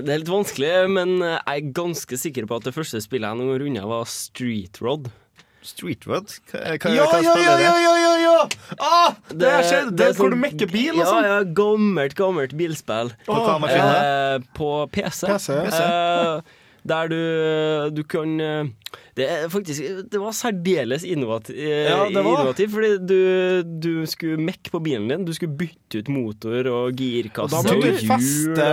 S4: det er litt vanskelig, men jeg er ganske sikker på at det første spillet jeg noen gang runda, var Street Rod.
S1: Street Rod? Hva, hva,
S8: Ja,
S1: hva
S8: ja, ja, ja, ja, ja, ja! Ah, det har skjedd! Det
S4: er
S8: hvor du
S4: sånn-
S8: mekker bil og
S4: Ja,
S8: sånn.
S4: ja, gammelt, gammelt bilspill.
S1: På hva maskin?
S4: Eh, på PC.
S8: PC, ja.
S4: Eh, der du, du kan eh, Det faktisk Det var særdeles eh,
S8: Ja, det var.
S4: innovativt, fordi du, du skulle mekke på bilen din. Du skulle bytte ut motor og girkasse Og
S8: da må du feste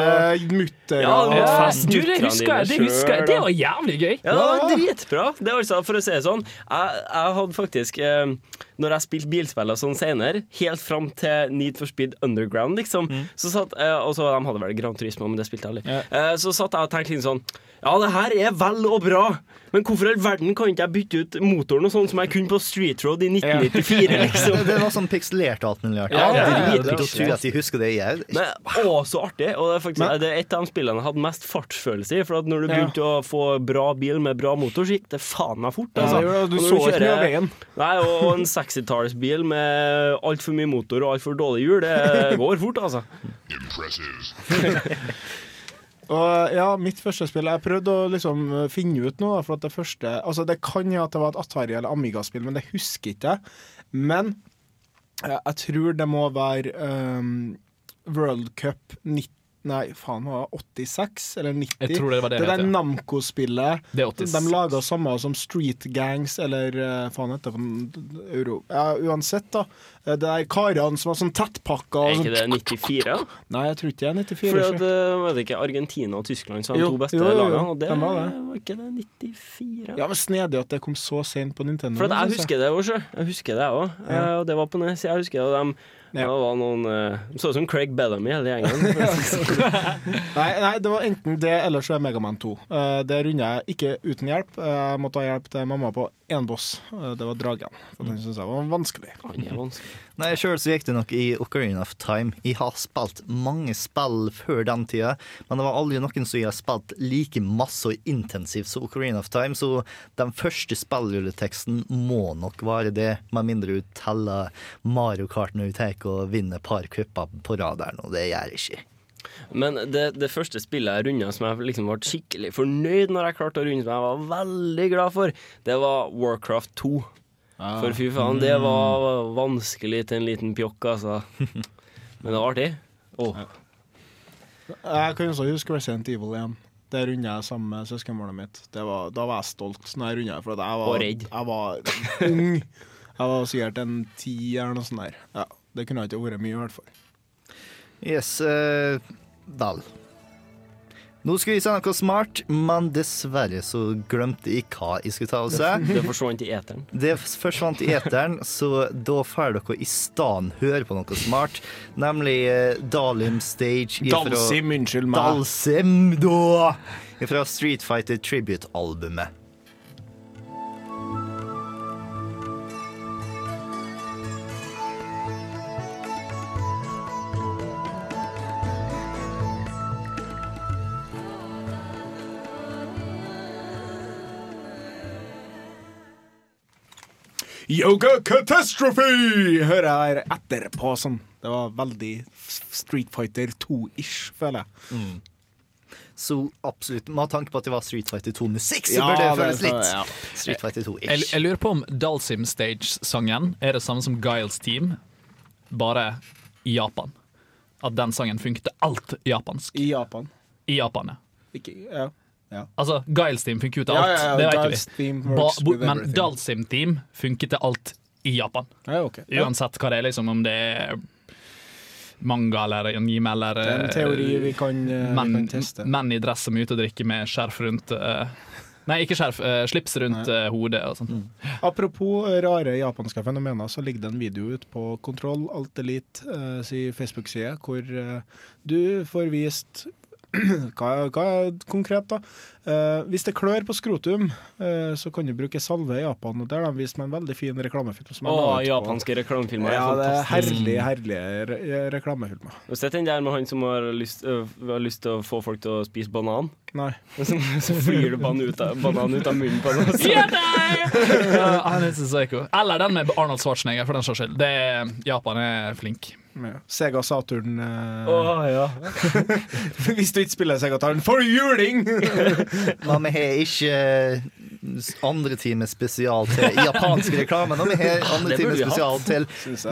S8: mutter
S4: Ja,
S8: og
S2: Ja,
S4: fest
S2: du, det husker jeg. Det, husker jeg. det var jævlig gøy.
S4: Ja, det var dritbra. Det var altså, for å si det sånn, jeg, jeg hadde faktisk eh, Når jeg spilte bilspill og sånn senere, helt fram til Need for Speed Underground, liksom, så satt eh, Og så de hadde vel Grand Turismo, men det spilte jeg aldri. Eh, så satt jeg og tenkte litt sånn Ja, det her er vel og bra, men hvorfor i all verden kan ikke jeg bytte ut motoren og sånn som jeg kunne på Street Road i 1994, liksom?
S1: Det var sånn pikselert alt mulig rart.
S4: Ja,
S1: Ja,
S4: ja,
S1: da
S4: dritviktig.
S1: jeg husker det. Jeg,
S4: Men, å, så artig! Og det er faktisk det er et av de spillene jeg hadde mest fartsfølelse i. For at når du
S8: Ja.
S4: begynte å få bra bil med bra motor, så gikk det faen meg fort. Altså.
S8: Ja. Du
S4: Og
S8: så ikke mye av veien.
S4: Nei, og en 60-tallsbil med altfor mye motor og altfor dårlig hjul, det går fort, altså.
S7: Impressive.
S8: Og ja, mitt første spill Jeg prøvde å liksom finne ut noe, for at det første Altså, det kan jo at det var et Atari eller Amiga-spill, men det husker ikke jeg. Men eh, jeg tror det må være um, World Cup 90 Nei, faen, var det 86 eller 90?
S2: Jeg tror det var det
S8: Det
S2: det
S8: der. Namco-spillet.
S2: Det er 86.
S8: De laga samme som Street Gangs, eller uh, faen heter det euro... Ja, uansett, da. Eh, Det er karene som var sånn tettpakka
S4: Er ikke
S8: sånn
S4: det 94?
S8: Nei, jeg tror ikke det er 94.
S4: For det uh, var det ikke Argentina og Tyskland som var de to beste
S8: jo, jo, jo.
S4: lagene? Og det
S8: det var det.
S4: var ikke det 94?
S8: Ja, men Snedig at det kom så sent på Nintendo.
S4: For at jeg
S8: synes
S4: husker det òg, sjø. Jeg husker det òg.
S8: Ja.
S4: Og det var på nes. Jeg husker det, de, det var noen uh, så ut som Craig Bellamy, hele gjengen.
S8: Nei, nei, det var enten det eller så er Megaman 2. Uh, det runda jeg ikke uten hjelp. Jeg Jeg måtte ha hjelp til mamma på én boss. Eh, det var dragen. For den syns jeg var vanskelig.
S1: Nei, Sjøl gikk det nok i Ocarina of Time. Jeg har spilt mange spill før den tida, men det var aldri noen som jeg har spilt like masse og intensivt som Ocarina of Time, så den første spillrulleteksten må nok være det, med mindre du teller Mario Kart når du tar og vinner et par cuper på rad der nå. Det gjør jeg ikke.
S4: Men det, det første spillet jeg runda som jeg liksom ble skikkelig fornøyd når jeg klarte å runde, som jeg var veldig glad for, det var Warcraft 2.
S8: Ah.
S4: For fy faen, det var vanskelig til en liten pjokk, altså. Men det var artig. Åh.
S8: Jeg kan også huske Resident Evil 1. Det runda jeg sammen med søskenbarnet mitt. Det var, da var jeg stolt når jeg runda for at jeg var,
S4: Og redd.
S8: jeg var ung. Jeg var sikkert en ti eller noe sånt der. Ja, det kunne ikke vært mye, i hvert fall.
S1: Yes, uh, vel. Nå skulle jeg si noe smart, men dessverre så glemte jeg hva jeg skulle ta av seg.
S4: Det forsvant i eteren.
S1: Det forsvant i eteren, så da får dere i stedet høre på noe smart, nemlig eh, Dalim Stage ifra-
S8: Dalsim, unnskyld meg.
S1: Dalsim, da! Fra Street Fighter Tribute-albumet.
S8: Yoga Catastrophe hører jeg her etterpå. Sånn. Det var veldig Street Fighter 2-ish, føler jeg.
S1: Så absolutt, med tanke på at det var Street Fighter 2-musikk, så
S8: Ja,
S1: bør det
S8: det-
S1: føles litt
S8: ja.
S1: Street Fighter 2-ish.
S2: jeg lurer på om Dalsim Stage-sangen er det samme som Giles Team, bare i Japan. At den sangen funket alt japansk.
S8: I Japan.
S2: I Japan, ja.
S8: Ikke, ja. Ja.
S2: Altså, Guilesteam funker jo til alt,
S8: ja, ja,
S2: det vet vi. Men
S8: everything.
S2: Dalsim Team funker til alt i Japan.
S8: Ja, ok.
S2: Uansett hva det er, liksom, om det er manga eller anime eller
S8: Det er en teori vi kan, eh, vi kan teste.
S2: menn i dress som er ute og drikker med skjerf rundt uh, Nei, ikke skjerf, Uh, slips rundt uh, hodet og sånn.
S8: Apropos rare japanske fenomener, så ligger det en video ut på Kontroll Alt Elite uh, si Facebook-side, hvor eh, du får vist hva, hva er konkret, da? Eh, hvis det klør på skrotum, eh, så kan du bruke salve i Japan. Og Der har de vist meg en veldig fin reklamefilm. som Åh,
S4: japanske reklamefilmer er
S8: Ja, det er herlige, herlige re reklamefilmer.
S4: Har du sett den der med han som har lyst, øh, har lyst til å få folk til å spise banan?
S8: Nei.
S4: Så, så flyr det banan ut av, banan ut av munnen på ham.
S2: Ja, Ja, han er så psycho. Eller den med Arnold Schwarzenegger, for den saks skyld. Japan er flink.
S8: Ja. Sega Saturn eh,
S4: oh, ja.
S8: Hvis du ikke spiller Sega Saturn, får du juling!
S1: Men vi har ikke eh, andre time spesial til japansk reklame. Nå vi har andre time spesial til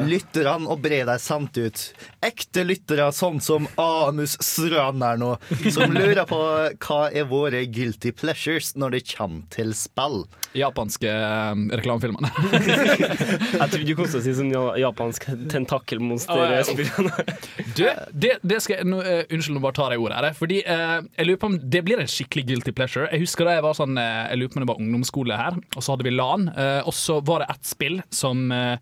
S1: lytterne og bre deg sant ut. Ekte lyttere, sånn som Amus Strand her nå, som lurer på hva er våre guilty pleasures når det kommer til spill.
S2: Japanske reklamefilmer. reklamefilmene.
S4: Jeg trodde du kom til å si sånn japansk tentakelmonster-spillene.
S2: Du, det, det skal jeg, nå, uh, Unnskyld, nå bare tar jeg ordet her. Fordi uh, jeg lurer på om Det blir en skikkelig guilty pleasure. Jeg husker da jeg var sånn uh, Jeg lurer på om det var ungdomsskole her, og så hadde vi LAN. eh, og så var det ett spill som eh,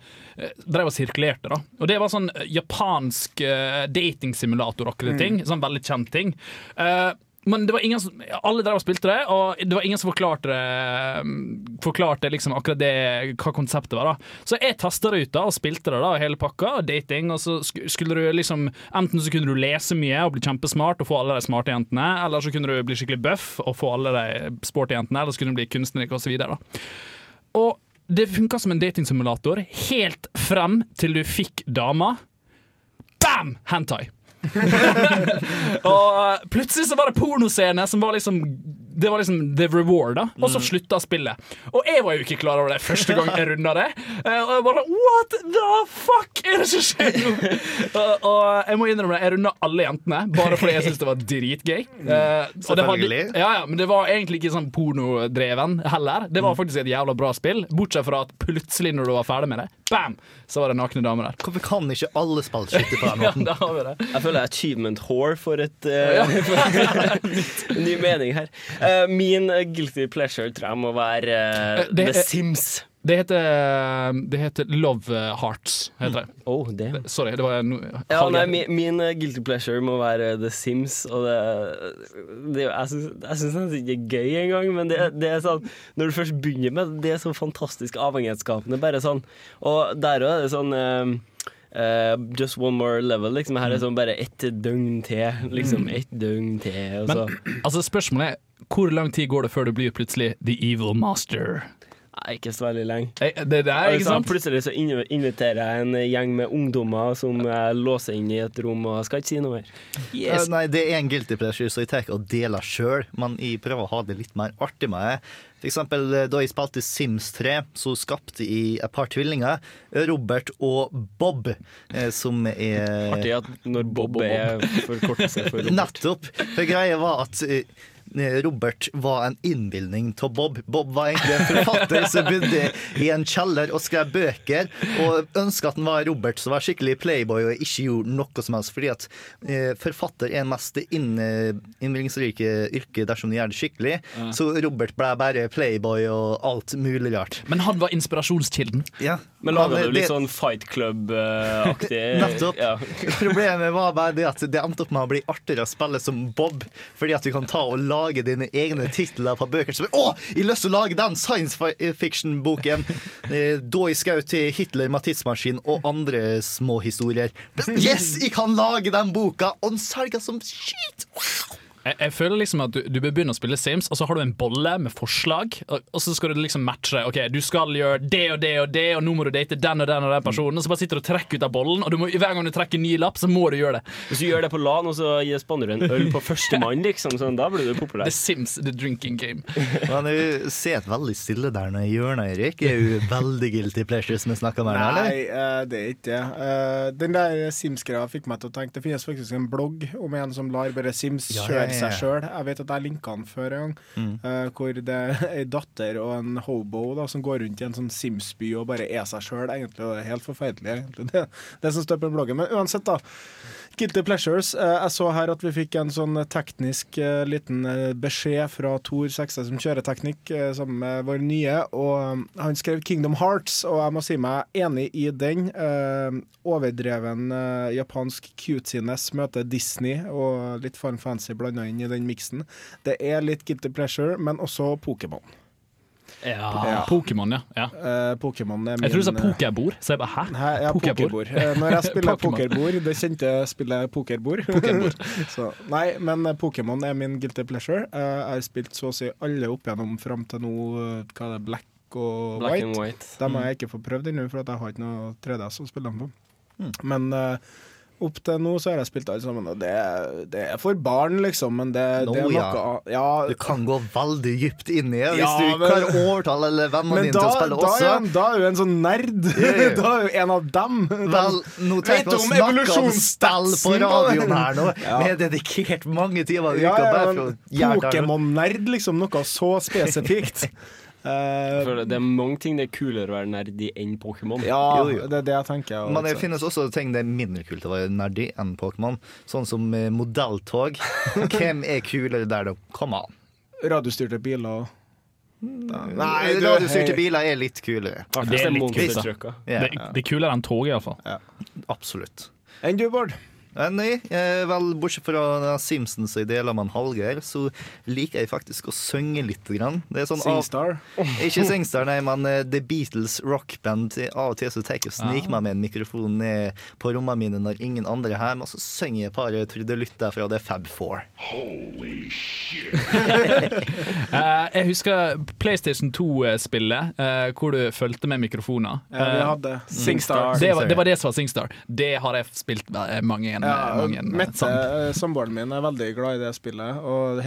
S2: drev og sirkulerte, da. Og det var sånn eh, japansk eh, datingsimulator-aktig ting. Sånn veldig kjent ting. Eh, men det var ingen som, alle drev og spilte det, og det var ingen som forklarte det, forklarte liksom akkurat det, hva konseptet var. da Så jeg tasta det ut da og spilte det, da hele pakka, dating. Og så skulle du liksom Enten så kunne du lese mye og bli kjempesmart og få alle de smarte jentene, eller så kunne du bli skikkelig buff og få alle de sporty jentene, eller så kunne du bli kunstner osv. Og det funka som en datingsimulator helt frem til du fikk dama. Bam! Hentai. og plutselig så var det pornoscene som var liksom Det var liksom the reward, da. Og så slutta spillet. Og jeg var jo ikke klar over det første gang jeg runda det. Eh, Og jeg bare What the fuck er det som skjer nå? og, og jeg må innrømme det, jeg runda alle jentene bare fordi jeg syntes det var dritgøy. Eh, det var,
S1: Selvfølgelig.
S2: ja, ja, men det var egentlig ikke sånn pornodreven heller. Det var faktisk et jævla bra spill, bortsett fra at plutselig når du var ferdig med det, bam, så var det nakne damer der.
S1: Hvorfor kan ikke alle spille skytter på den
S2: Ja,
S1: måten?
S2: da har vi det.
S4: Jeg føler jeg er achievement whore for et uh, ny mening her. Eh, min guilty pleasure tror jeg må være uh,
S2: Det
S4: The Sims.
S2: Det heter, det heter Love Hearts, heter det.
S4: Oh, damn.
S2: Sorry, det var no,
S4: Ja, nei, min, min guilty pleasure må være The Sims, og det, det Jeg syns det nesten ikke er gøy engang, men det, det er sånn Når du først begynner med det, det er så fantastisk avhengighetsskapende. Bare sånn Og der òg er det sånn eh, eh, just one more level. Liksom. Her er sånn bare ett døgn til. Liksom ett døgn til. Og så.
S2: Men altså, spørsmålet er hvor lang tid går det før du blir plutselig The Evil Master?
S4: Nei, ikke så veldig lenge.
S2: Hey, Det, det er ikke
S4: Altså,
S2: sant?
S4: Plutselig så inviterer jeg en gjeng med ungdommer som jeg låser inn i et rom, og jeg skal ikke si noe mer.
S1: Eh, Nei, det er en guilty pleasure, så jeg tar ikke og deler sjøl, men jeg prøver å ha det litt mer artig med det. For eksempel eh, da jeg spilte Sims 3, så skapte jeg et par tvillinger. Robert og Bob, eh, som er
S4: Artig at når Bob er forkortelse for Robert.
S1: Nettopp. For greia var at eh, eh, Robert var en innbilning av Bob. Bob var egentlig en forfatter som bodde i en kjeller og skrev bøker, og ønska at han var Robert som var skikkelig playboy og ikke gjorde noe som helst. Fordi at eh, forfatter er mest inn, eh, innbringelsesrike yrke dersom du gjør det skikkelig.
S2: Ja.
S1: Så Robert ble bare playboy og alt mulig rart.
S2: Men han var inspirasjonskilden.
S1: Ja.
S4: Men laga
S1: Han-
S4: du litt sånn Fight Club-aktig?
S1: Nettopp. Problemet var bare det at det endte opp med å bli artigere å spille som Bob, fordi at du kan ta og lage dine egne titler på bøker. Som, å, jeg har lyst til å lage den science fiction-boken! Eh, Da jeg skjøt til Hitler med tidsmaskin og andre små historier. Yes, jeg kan lage den boka! Og den selger som skit!
S2: Jeg, jeg føler liksom at du, du bør begynne å spille Sims, og så har du en bolle med forslag, og, og så skal du liksom matche. Ok, Du skal gjøre det og det og det, og nå må du date den og den og den personen. Og så bare sitter du og trekker ut av bollen, og du må, hver gang du trekker en ny lapp, så må du gjøre det.
S4: Hvis du gjør det på LAN, og så spanner du en øl på førstemann, liksom, sånn, da blir du populær.
S2: The Sims, the drinking game.
S1: Men du sitter veldig stille der nede i hjørnet, Erik. Er jo veldig guilty pleasures vi snakker om her, nå,
S8: Nei,
S1: eller?
S8: eh, det er ikke det. Eh, den der Sims-greia fikk meg til å tenke Det finnes faktisk en blogg om en som lar bare Sims
S1: Ja, ja,
S8: kjøre
S1: ja, ja.
S8: seg sjøl. Jeg vet at jeg linka den før en gang.
S1: Mm.
S8: uh, hvor det er ei datter og en hobo da, som går rundt i en sånn Sims-by og bare er seg sjøl. Egentlig og det er helt forferdelig, egentlig, det, det som står på bloggen. Men uansett, da. Guilty Pleasures. Eh, Jeg så her at vi fikk en sånn teknisk eh, liten eh, beskjed fra Tor Sekstad som kjører teknikk eh, sammen med vår nye, og han skrev Kingdom Hearts, og jeg må si meg enig i den. Overdreven japansk cutesiness møter Disney og litt Fun Fancy blanda inn i den miksen. Det er litt Guilty Pleasure, men også Pokémon.
S2: Ja, Pokémon, ja. ja.
S8: Uh, Pokémon er min
S2: Jeg tror du sa
S8: eh,
S2: pokerbord, så jeg bare hæ?
S8: Hæ, ja, pokerbord. Eh, Når jeg spiller pokerbord, det kjente spillet pokerbord. så, nei, men Pokémon er min guilty pleasure. Jeg har spilt så å si alle opp igjennom fram til nå, hva er det, Black og
S4: Black
S8: White.
S4: White.
S8: Dem har
S4: Mm.
S8: jeg ikke fått prøvd ennå, for at jeg har ikke noe 3DS å spille dem på.
S1: Mm.
S8: Men eh, opp til nå så har jeg spilt alle sammen, og det, det er for barn, liksom. Men det,
S1: no,
S8: det er noe ja,
S1: Du kan gå veldig dypt inn i det hvis
S8: Ja,
S1: du
S8: men-
S1: klarer å overtale eller vennene dine til å spille
S8: da,
S1: også.
S8: da er jo en sånn nerd.
S1: Yeah. ja.
S8: da er jo en av dem.
S1: Vel, nå
S8: du
S1: å snakke om stell på radioen her nå. Vi har dedikert mange timer i
S8: Ja,
S1: uka
S8: ja,
S1: bare for å.
S8: Pokémon-nerd, liksom. Noe så spesifikt. Eh,
S4: For det er mange ting det er kulere å være nerd i enn Pokémon.
S8: ja,
S1: Jo, jo.
S8: det er det jeg tenker.
S1: Men det finnes også ting det er mindre kult å være nerdy enn Pokémon. Sånn som eh, modelltog. Hvem er kulere der, da? Kom an.
S8: Radiostyrte biler og
S1: Nei, Radiostyrte biler er litt kulere.
S2: Det er litt.
S1: Ja,
S2: Det, det er kulere enn toget, iallfall.
S1: absolutt.
S8: Enn du, Bård?
S1: Eh, Nei, eh, vel, bortsett fra Simpsons og deler man Hallgeir, så liker jeg faktisk å synge litt. Grann. Det er sånn av-
S8: Singstar?
S1: Ikke Singstar, nei, men eh, The Beatles rockband. Av og til så tar jeg og sniker meg med en mikrofon ned på rommene mine når ingen andre er hjemme, og så synger jeg et par trudelutter fra The Fab Four.
S13: Holy shit.
S2: Eh, jeg husker PlayStation 2-spillet, eh, hvor du fulgte med mikrofoner.
S8: Ja, vi hadde Singstar.
S2: det, var, det var det som var Singstar. Det har jeg spilt mange, en,
S8: Ja, Mette, samboeren min, er veldig glad i det spillet. Og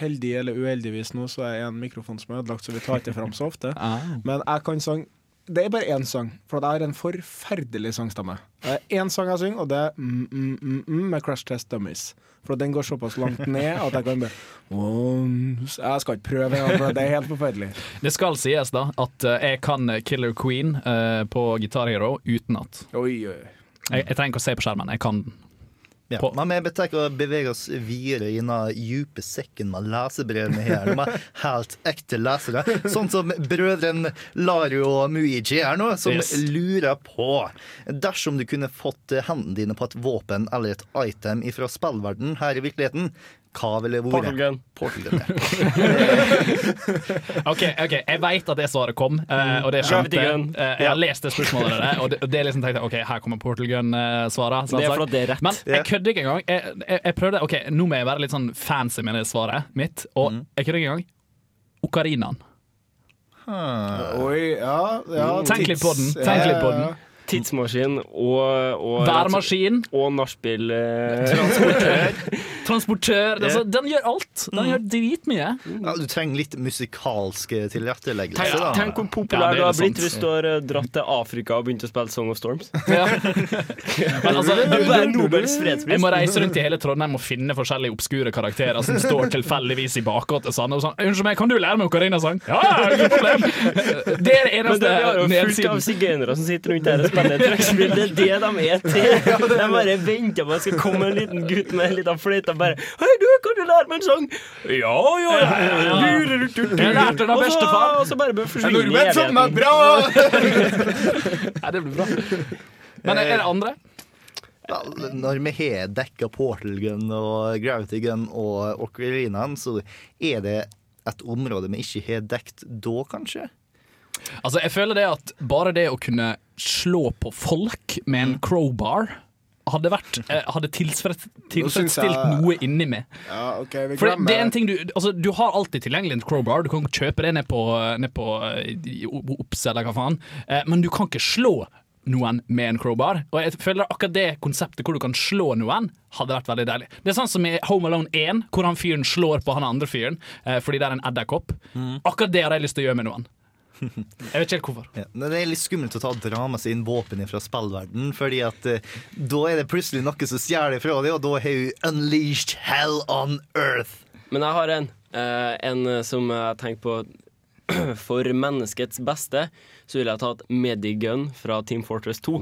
S8: heldig eller uheldigvis nå, så er en mikrofon som er ødelagt, så vi tar ikke fram så ofte.
S2: Ah.
S8: Men jeg kan sang Det er bare én sang, for jeg har en forferdelig sangstemme. Det er én sang jeg synger, og det er mm, mm, mm, mm, med Crash Test Dummies. For den går såpass langt ned at jeg kan bare Jeg skal ikke prøve for det er helt forferdelig.
S2: Det skal sies da at eh, jeg kan Killer Queen eh, på Guitar Hero utenat.
S8: Oi, oi.
S2: Jeg, jeg trenger ikke å se på skjermen, jeg kan den.
S1: Ja. Men vi tenker å bevege oss videre i den dype sekken med lesebrev vi har. De er helt ekte lesere. Sånn som brødrene Lario og Muiji er nå, som
S2: Yes.
S1: lurer på Dersom du kunne fått hendene dine på et våpen eller et item fra spillverden her i virkeligheten, hva eller vært?
S4: Portal gun.
S1: Portal gun, ja.
S2: OK, ok, jeg veit at det svaret kom, eh, og det skjønte jeg. Eh, Jeg har lest det spørsmålet der, og det, og det er liksom tenkte jeg, OK, her kommer Portal Gun-svaret.
S4: Det fordi det rett.
S2: Men jeg kødder ikke engang. Jeg, jeg, jeg prøvde OK, nå må jeg være litt sånn fancy med det svaret mitt, og
S1: Mm.
S2: jeg kødder ikke engang. Okarinaen.
S8: Oi, ja, ja
S2: Tenk litt på den, tenk litt på
S8: ja,
S2: den.
S8: Ja.
S4: Tidsmaskin og, og
S2: Værmaskin.
S4: Og nachspiel. eh,
S1: Transportør.
S2: Transportør. Altså, den gjør alt. Den gjør dritmye.
S1: Ja, du trenger litt musikalsk tilretteleggelse.
S4: Tenk,
S1: da.
S4: tenk hvor populær du har blitt hvis du har eh, dratt til Afrika og begynt å spille Song of Storms. Ja.
S2: Men altså,
S4: Det er bare Nobels fredspris.
S2: Jeg må reise rundt i hele Trondheim og finne forskjellige obskure karakterer som står tilfeldigvis i bakgården til Sanne og sånn 'Unnskyld meg, kan du lære meg Ocarina-sang?' Ja, ja, ikke problem! Det er det
S4: Men det,
S2: eneste
S4: jo fullt av
S2: nedsiden.
S4: sigøynere som sitter rundt og spiller trekkspill. Det er det de er til. De bare venter på at det skal komme en liten gutt med en liten fløyte og bare 'Hei, du, kan du lære meg en sang?' Ja, ja, ja.
S2: Jeg lærte den av bestefar.
S4: Og så bare forsvinner forsvinne
S2: Nordmenn som er bra! Nei, det blir bra. Men er det andre?
S1: Ja, når vi har dekka Portal Gun og Gravity Gun og Ocarinaen, så er det et område vi ikke har dekt da, kanskje?
S2: Altså, jeg føler det at bare det å kunne slå på folk med en crowbar hadde vært eh, Hadde tilfreds- tilfredsstilt noe inni meg.
S8: Ja, okay,
S2: For det, det er en ting du Altså, du har alltid tilgjengelig en crowbar. Du kan kjøpe det ned på, ned på eh, Ops eller hva faen. Eh, Men du kan ikke slå noen med en crowbar. Og jeg føler akkurat det konseptet hvor du kan slå noen, hadde vært veldig deilig. Det er sånn som i Home Alone 1, hvor han fyren slår på han andre fyren fordi det er en edderkopp. Akkurat det har jeg lyst til å gjøre med noen. Jeg vet ikke helt hvorfor.
S1: Ja, det er litt skummelt å ta dra med seg inn våpen fra spillverden, fordi at eh, da er det plutselig noe som stjeler fra det, og da har du unleashed hell on earth.
S4: Men jeg har en. eh, en som jeg tenker på For menneskets beste så ville jeg tatt Medigun fra Team Fortress 2.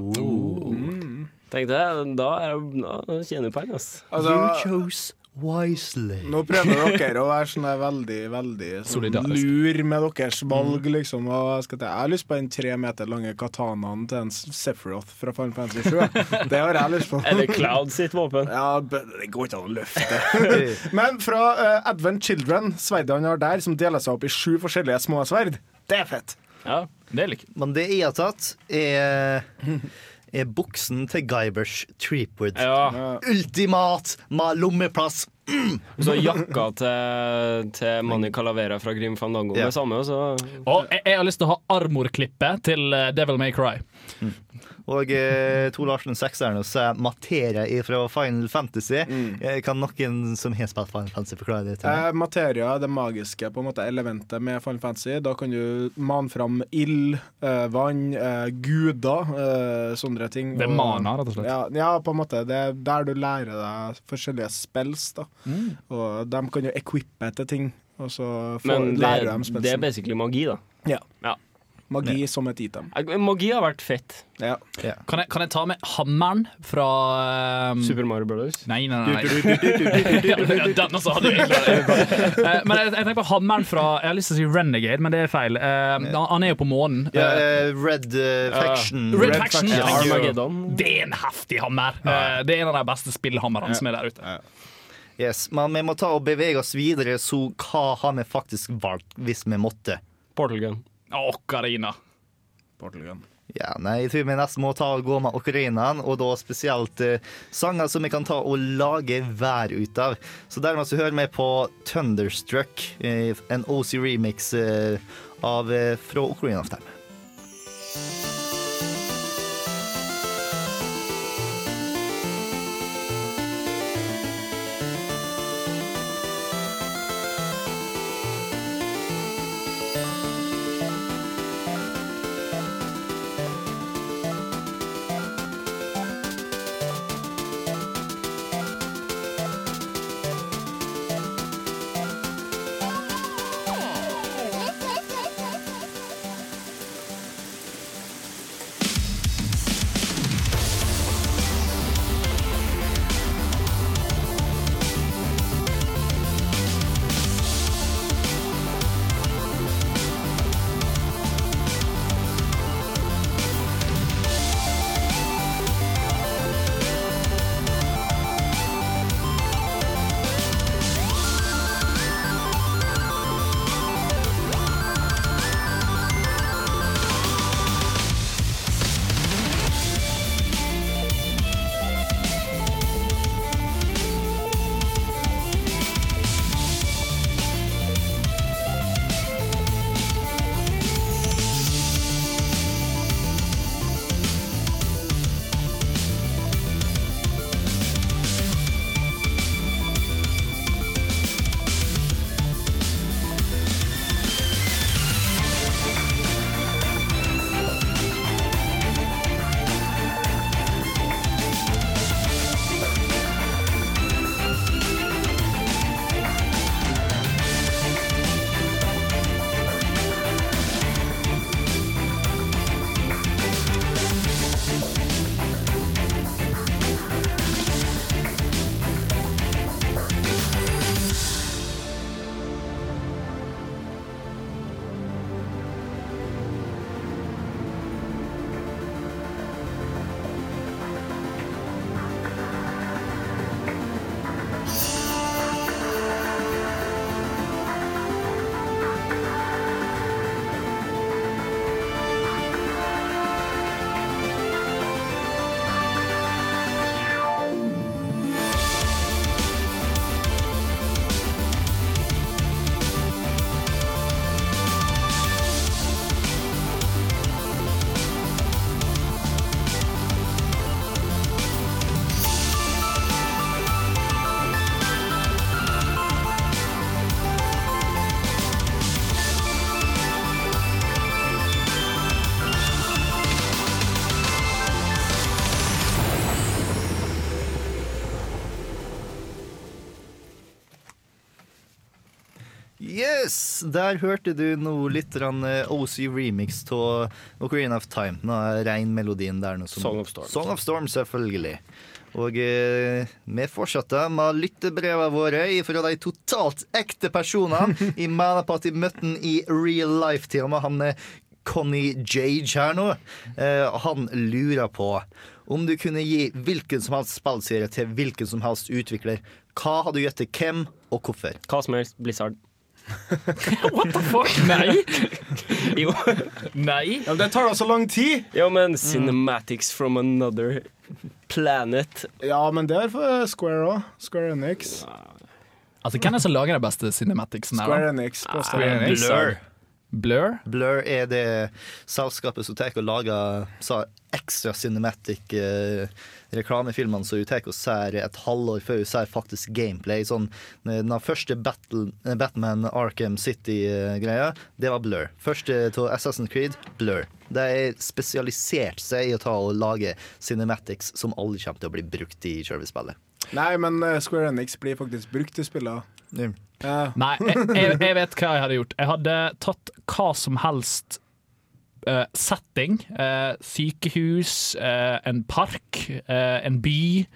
S4: Tenkte jeg, da, er, da tjener du penger, ass.
S8: Altså-
S1: you chose wisely.
S8: Nå prøver dere å være sånn der veldig veldig sånn lur med deres valg, liksom. Og jeg, skal jeg har lyst på den tre meter lange katanaen til en Sephiroth fra Final Fantasy 7. Det har jeg lyst på.
S4: Eller Cloud sitt våpen.
S8: Ja, det går ikke an å løfte. Men fra uh, Advent Children, sverdet han har der, som deler seg opp i sju forskjellige små sverd, det er fett.
S2: Ja, det liker.
S1: Men det jeg har tatt, er, er buksen til Guybrush Treepwood.
S4: Ja.
S1: Ultimat lommeplass.
S4: Mm. så jakka til, til Mani Calavera fra Grim Fandango.
S1: Ja.
S4: Det samme, så
S2: Og jeg, jeg har lyst til å ha armorklippet til eh, Devil May Cry.
S1: Og eh, Tor Larsen sekseren og så er materia fra Final Fantasy. Mm. kan noen som har spilt Final Fantasy, forklare det til meg?
S8: Eh, materia, det magiske på en måte elementet med Final Fantasy. Da kan du mane fram ild, eh, vann, eh, guder, eh, sånne ting.
S2: Det er mana, rett og slett.
S8: Ja, ja, på en måte. Det er der du lærer deg forskjellige spills. da.
S2: Mm.
S8: Og de kan jo equippe til ting, og så får,
S4: Men det,
S8: lærer de
S4: det er basically magi, da.
S8: Ja.
S4: Ja.
S8: Magi som et item.
S4: Eh, Magi har vært fett.
S8: Ja.
S2: Kan jeg, kan jeg ta med hammeren fra um,
S4: Super Mario Brothers.
S2: Nei, nei, nei. Ja, Den også hadde jeg Eh, Men jeg, jeg tenker på hammeren fra Jeg har lyst til å si Renegade, men det er feil. Eh, han- han er jo på månen.
S1: Uh,
S2: Eh,
S1: eh, Red uh, Faction.
S2: Red, Faction.
S4: Ja,
S2: thank you.
S4: Armageddon.
S2: Det er en heftig hammer. Eh, Det er en av de beste spillhammerne som er der ute.
S1: Yes, Men vi må ta og bevege oss videre, så hva har vi faktisk valgt hvis vi måtte?
S4: Portal Gun.
S2: Ocarina.
S8: Portugal.
S1: Ja, nei, jeg tror vi nesten må ta og gå med ocarinaen, og da spesielt eh, sanger som vi kan ta og lage vær ut av. Så dermed så hører vi på Thunderstruck, eh, en OC remix eh, av, eh, fra Ocarina of Time. Der hørte du noe litt eh, OC remix av Ocarina of Time. Nå er regnmelodien der. Noe som-
S4: Song of Storm.
S1: Song of Storm, selvfølgelig. Og eh, vi fortsetter med lyttebrevene våre fra de totalt ekte personene. Jeg mener på at jeg møtte han i real life til og med. Han Connie Jage her nå. Eh, han lurer på om du kunne gi hvilken som helst spillserie til hvilken som helst utvikler. Hva hadde du til hvem, og hvorfor?
S4: Hva som helst. Blizzard.
S2: What the fuck? Nei!
S4: Jo.
S2: Nei.
S3: Ja, men det tar da så lang tid!
S4: Ja, men Cinematics from another planet.
S8: Ja, men det er for Square òg. Square Enix.
S2: Altså, Hvem er det som lager de beste cinematicsen? her.
S8: Square Enix.
S2: Square
S8: jeg.
S2: Enix.
S1: Blur.
S2: Blur?
S1: Blur er det selskapet som tar og lager så ekstra cinematic eh, reklamefilmene som hun tar og ser et halvår før hun ser faktisk gameplay. Sånn, eh, den første Battle, eh, Batman Arkham City-greia, det var Blur. Første til Assassin's Creed, Blur. De er spesialisert seg i å ta og lage cinematics som aldri kommer til å bli brukt i selve spillet.
S8: Nei, men eh, Square Enix blir faktisk brukt i spillene. Ja.
S2: Nei, jeg, jeg, jeg vet hva jeg hadde gjort. Jeg hadde tatt hva som helst eh, setting. Uh, sykehus, uh, en park, eh, en by.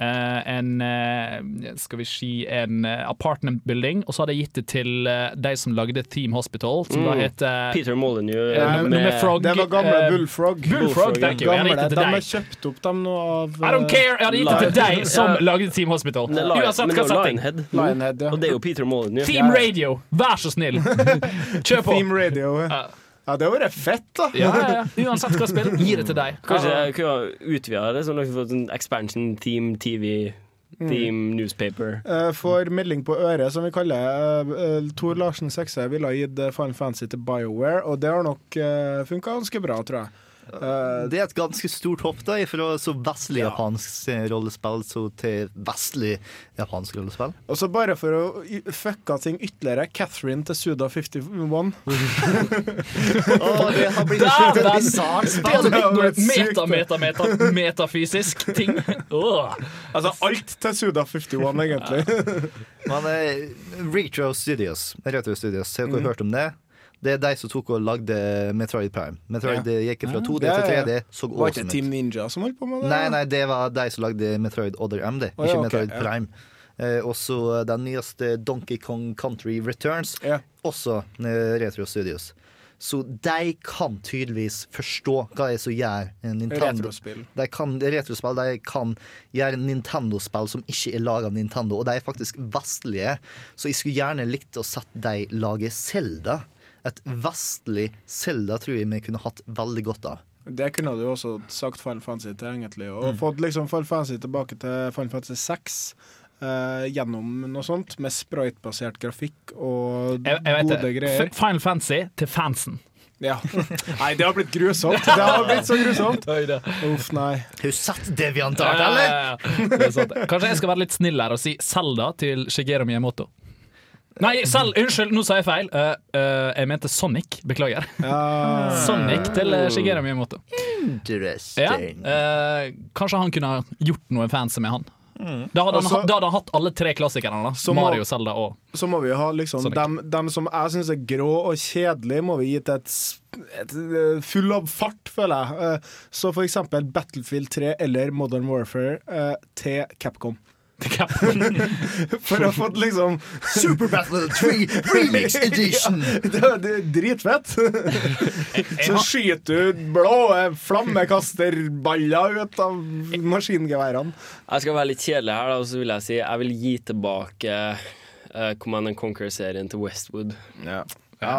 S2: eh, en eh, skal vi si en apartment building, og så hadde jeg gitt det til de som lagde Team Hospital, som da
S4: Mm.
S2: heter
S4: Peter Molyneux med-
S2: med, med Frog,
S8: Det var gamle
S2: eh,
S8: Bullfrog.
S2: Bullfrog, ja.
S8: Gamle,
S2: det
S8: de
S2: har
S8: er kjøpt opp dem nå av
S2: I don't care! Jeg hadde gitt det til deg som lagde Team Hospital.
S4: Er
S2: Uansett hva setting.
S4: Lionhead.
S8: Lionhead, ja.
S4: Og det er jo Peter Molyneux.
S2: Team Radio, vær så snill! Kjør på!
S8: Team Radio. Ja, det hadde vært fett, da.
S2: Ja, ja, ja. Uansett hva spill, gi det til deg.
S4: Kanskje jeg kunne utvida det, sånn at vi får sånn expansion team TV, team newspaper.
S8: For Får melding på øret, som vi kaller det. Eh, eh, Tor Larsen 6 ville ha gitt eh, Final Fantasy til BioWare, og det har nok uh, funka ganske bra, tror jeg. Eh,
S1: Det er et ganske stort hopp da, fra så vestlig japansk rollespill så til vestlig japansk rollespill.
S8: og så bare for å fucka ting ytterligere, Catherine til Suda 51.
S1: oh, det har blitt et bisart spill.
S2: meta, meta, meta, metafysisk ting. Oh.
S8: Altså alt til Suda 51, egentlig.
S1: Men uh, Retro Studios, Retro Studios, har dere
S8: Mm.
S1: hørt om det? Det er de som tok og lagde Metroid Prime. Metroid
S8: Ja.
S1: gikk fra 2D
S8: Ja, ja, til
S1: 3D. Så
S8: Var ikke Team. Ninja som holdt på med det?
S1: Nei, nei, det var de som lagde Metroid Other
S8: MD, ja,
S1: ikke Metroid
S8: ja.
S1: Prime. Eh, også den nyeste Donkey Kong Country Returns.
S8: Ja.
S1: Også eh, Retro Studios. Så de kan tydeligvis forstå hva det er som gjør Nintendo
S8: Retrospill.
S1: De kan retrospill, de kan gjøre Nintendo-spill som ikke er laga av Nintendo, og de er faktisk vestlige. Så jeg skulle gjerne likt å sett de lage Zelda. Et vestlig Zelda tror jeg vi kunne hatt veldig godt av.
S8: Det kunne du også sagt Final Fantasy til, egentlig. Og
S1: Mm.
S8: fått liksom Final Fantasy tilbake til Final Fantasy 6 eh, gjennom noe sånt, med sprite-basert grafikk og
S2: Jeg, jeg vet
S8: gode
S2: det.
S8: greier.
S2: F- Final Fantasy til fansen.
S8: Ja. Nei, det har blitt grusomt. Det har blitt så grusomt. Uff, nei.
S1: Har du sett Deviant
S2: vi
S1: Art, eller?
S2: ja, ja. Det er sant. Kanskje jeg skal være litt snill her og si Zelda til Shigeru Miyamoto. Nei, selv, unnskyld, nå sa jeg feil. Uh, uh, jeg mente Sonic. Beklager.
S8: Ja.
S2: Sonic til eh, Shigeru Miyamoto.
S1: Interesting.
S2: Ja, uh, kanskje han kunne gjort noe fancy med han.
S1: Mm.
S2: Da hadde,
S8: Altså-
S2: han, da hadde han hatt alle tre klassikerne. da Mario, Zelda og
S8: Så må vi ha liksom dem, dem som jeg syns er grå og kjedelige, må vi gi til et, et, full av fart, føler jeg. Så for eksempel Battlefield 3 eller Modern Warfare til Capcom. For å få liksom
S1: Super Battle 3 Remix Edition!
S8: det, er- det er dritfett! Så skyter du blå flammekasterballer ut av maskingeværene.
S4: Jeg skal være litt kjedelig her, da, og så vil jeg si jeg vil gi tilbake uh, Command and Conquer-serien til Westwood.
S8: Ja.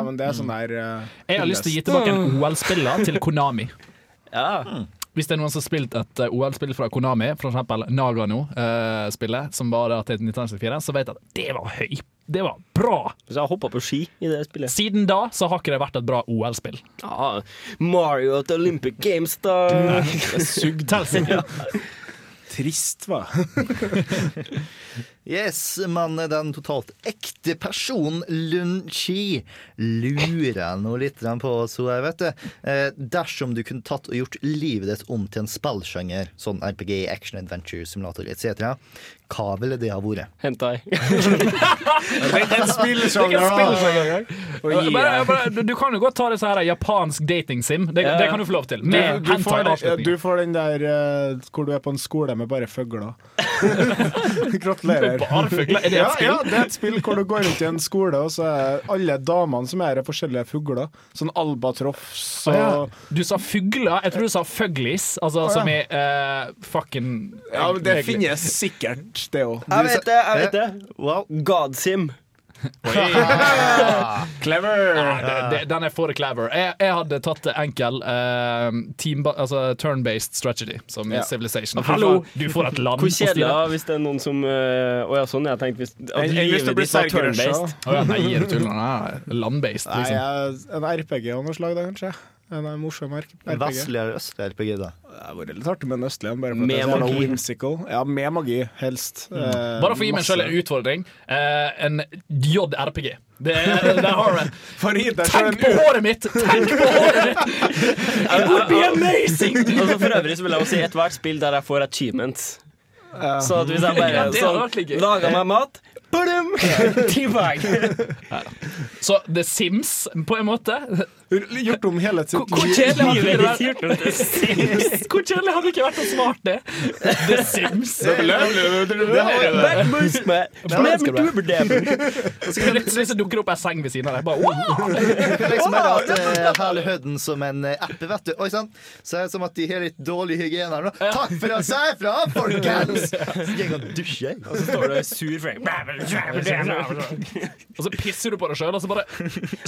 S8: men det er sånn der uh,
S2: Jeg har lyst til å gi tilbake en OL-spiller til Konami.
S4: Ja.
S2: Hvis det er noen som har spilt et eh, OL-spill fra Konami, eksempel Nagano-spillet, som var der til 1964, så vet jeg at det var høy. Det var bra!
S4: Så jeg hoppa på ski i det spillet.
S2: Siden da så har ikke det vært et bra OL-spill.
S4: Ah, Mario at Olympic Games, da.
S2: Sugd.
S8: Trist, hva?
S1: Yes, men den totalt ekte personen Lun Chi lurer jeg nå litt på, så jeg vet det. Eh, dersom du kunne tatt og gjort livet ditt om til en spillsjanger, sånn RPG, action, adventure, simulator etc., hva ville det ha vært?
S4: Hentai.
S3: En spillsjanger,
S2: du, du kan jo godt ta det så her japansk dating-sim. Det, det kan du få lov til.
S8: Du,
S2: Med
S8: du, får, den- du får den der eh, hvor du er på en skole med bare fugler. Gratulerer.
S2: Fugler? Er det et
S8: ja,
S2: spill?
S8: Ja, det er et spill hvor du går rundt i en skole, og så er alle damene som er her, er forskjellige fugler. Sånn albatross
S2: Å,
S8: ah,
S2: ja. Du sa fugler. Jeg tror du sa fuglis. Altså
S8: ah, ja.
S2: som i uh, fucking
S8: Ja, men det finnes sikkert, det òg.
S4: Jeg vet det, jeg vet det. Godsim.
S8: Clever!
S2: Ja, det, den er for clever. Jeg, jeg hadde tatt det enkel uh, team, altså turn-based strategy, som i
S4: Ja.
S2: Civilization. Hallo, du får et land
S4: Hvor
S2: å
S4: kjedelig
S2: styre.
S4: da, hvis det er noen som Å uh, ja, sånn. Jeg tenkte hvis at livet
S8: bli
S4: ditt var turn-based.
S2: Oh, ja, nei, gir du tull? Land-based,
S8: Nei,
S2: liksom.
S8: jeg- en RPG av noe slag, da, kanskje. En morsom RPG.
S1: Vestlig eller østlig RPG, da?
S8: Det hadde vært litt artig med en østlig en,
S1: Med
S8: så
S1: magi.
S8: whimsical. Ja, med magi, helst. Eh,
S2: Bare for å gi meg selv en utfordring. Eh, en JRPG. Det, der har du Tenk på
S8: en-
S2: håret mitt! Tenk på håret mitt! It would be amazing!
S4: Altså, for øvrig så vil jeg også si ethvert spill der jeg får achievements. Så at hvis jeg bare
S2: Ja,
S4: sånn, lager meg mat Badum! Teabag.
S2: Så The Sims, på en måte.
S8: Gjort om hele sitt
S4: Sims.
S2: Hvor kjedelig hadde det ikke vært å svare det? The Sims. Plutselig så dukker det opp ei seng ved siden av deg. Bare, wow!
S1: Liksom bare at uh, som en eh, app, vet du. Oi sann. Så er det som at de har litt dårlig hygiene her nå. Takk for å si ifra, folkens! Så går jeg og dusjer, jeg.
S4: Og så står du sur for
S2: Og så pisser du på deg sjøl, og så bare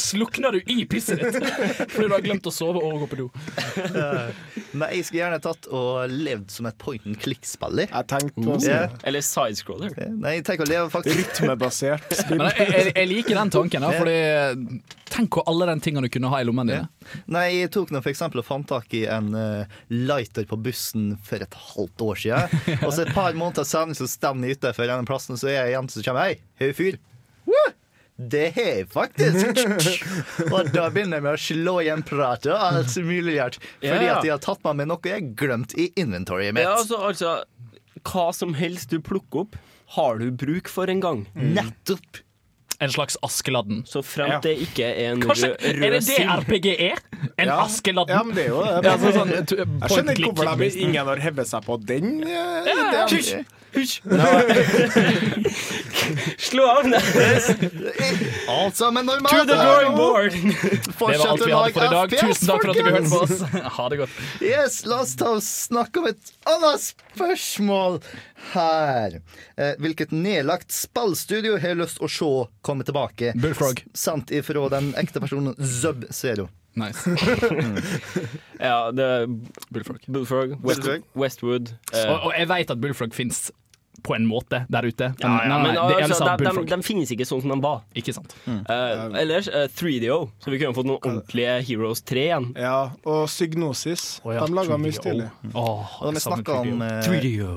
S2: slukner du i pisset ditt. Fordi du har glemt å sove og gå på do.
S1: Nei, jeg skulle gjerne tatt og levd som et point and click-spiller.
S8: Jeg tenkte på si
S4: Eller sidescroller.
S1: Nei, tenk å leve faktisk
S8: Rytmebasert spill.
S2: Men jeg, jeg, jeg liker den tanken, da, fordi tenk på alle de tingene du kunne ha i lommene dine.
S1: Nei, jeg tok nå for eksempel og fant tak i en eh, lighter på bussen for et halvt år siden. Og så et par måneder senere så stemmer jeg utenfor denne plassen, så er jeg igjen som kommer. Hei, har du fyr? Woo! Det har jeg faktisk. og da begynner jeg med å slå igjen pratet og alt mulig rart. Fordi
S4: Ja.
S1: at jeg har tatt med meg noe jeg har glemt i inventoryet mitt.
S4: Ja, altså, altså Hva som helst du plukker opp, har du bruk for en gang.
S1: Nettopp.
S2: En slags Askeladden.
S4: Så fremt
S8: Ja.
S4: det ikke er en
S2: Kanskje,
S4: rød,
S2: er det det. RPG er? En
S8: Ja.
S2: Askeladden?
S8: Ja, men det er jo det.
S2: Ja, altså, sånn,
S8: jeg skjønner ikke hvorfor ingen har hevet seg på den
S2: Ja,
S8: Ja,
S2: hysj.
S4: Slå av!
S1: Alt sammen normalt.
S4: To the drawing board!
S2: Det var alt vi hadde for i dag. Tusen takk for at dere hørte på oss. Ha det godt.
S1: Yes, La oss ta og snakke om et annet spørsmål her. Eh, hvilket nedlagt spillstudio har lyst å se komme tilbake?
S2: Bullfrog.
S1: S- Sendt ifra den ekte personen Zub Zero.
S2: Nice.
S4: Ja, det er
S2: Bullfrog.
S4: Bullfrog, West,
S1: Bullfrog.
S4: Westwood eh,
S2: Og, og jeg vet at Bullfrog fins på en måte der ute.
S4: ja, ja, men
S2: det
S4: altså,
S2: altså
S4: de, de, de finnes ikke sånn som de var.
S2: Ikke sant.
S4: Eh, ellers uh, 3DO, så vi kunne fått noen ordentlige Heroes 3 igjen.
S8: Ja, og Psygnosis.
S2: Oh, ja,
S8: de laga mye
S2: 3DO.
S8: stilig.
S2: Oh,
S1: Og vi
S2: jeg
S1: om,
S2: 3DO.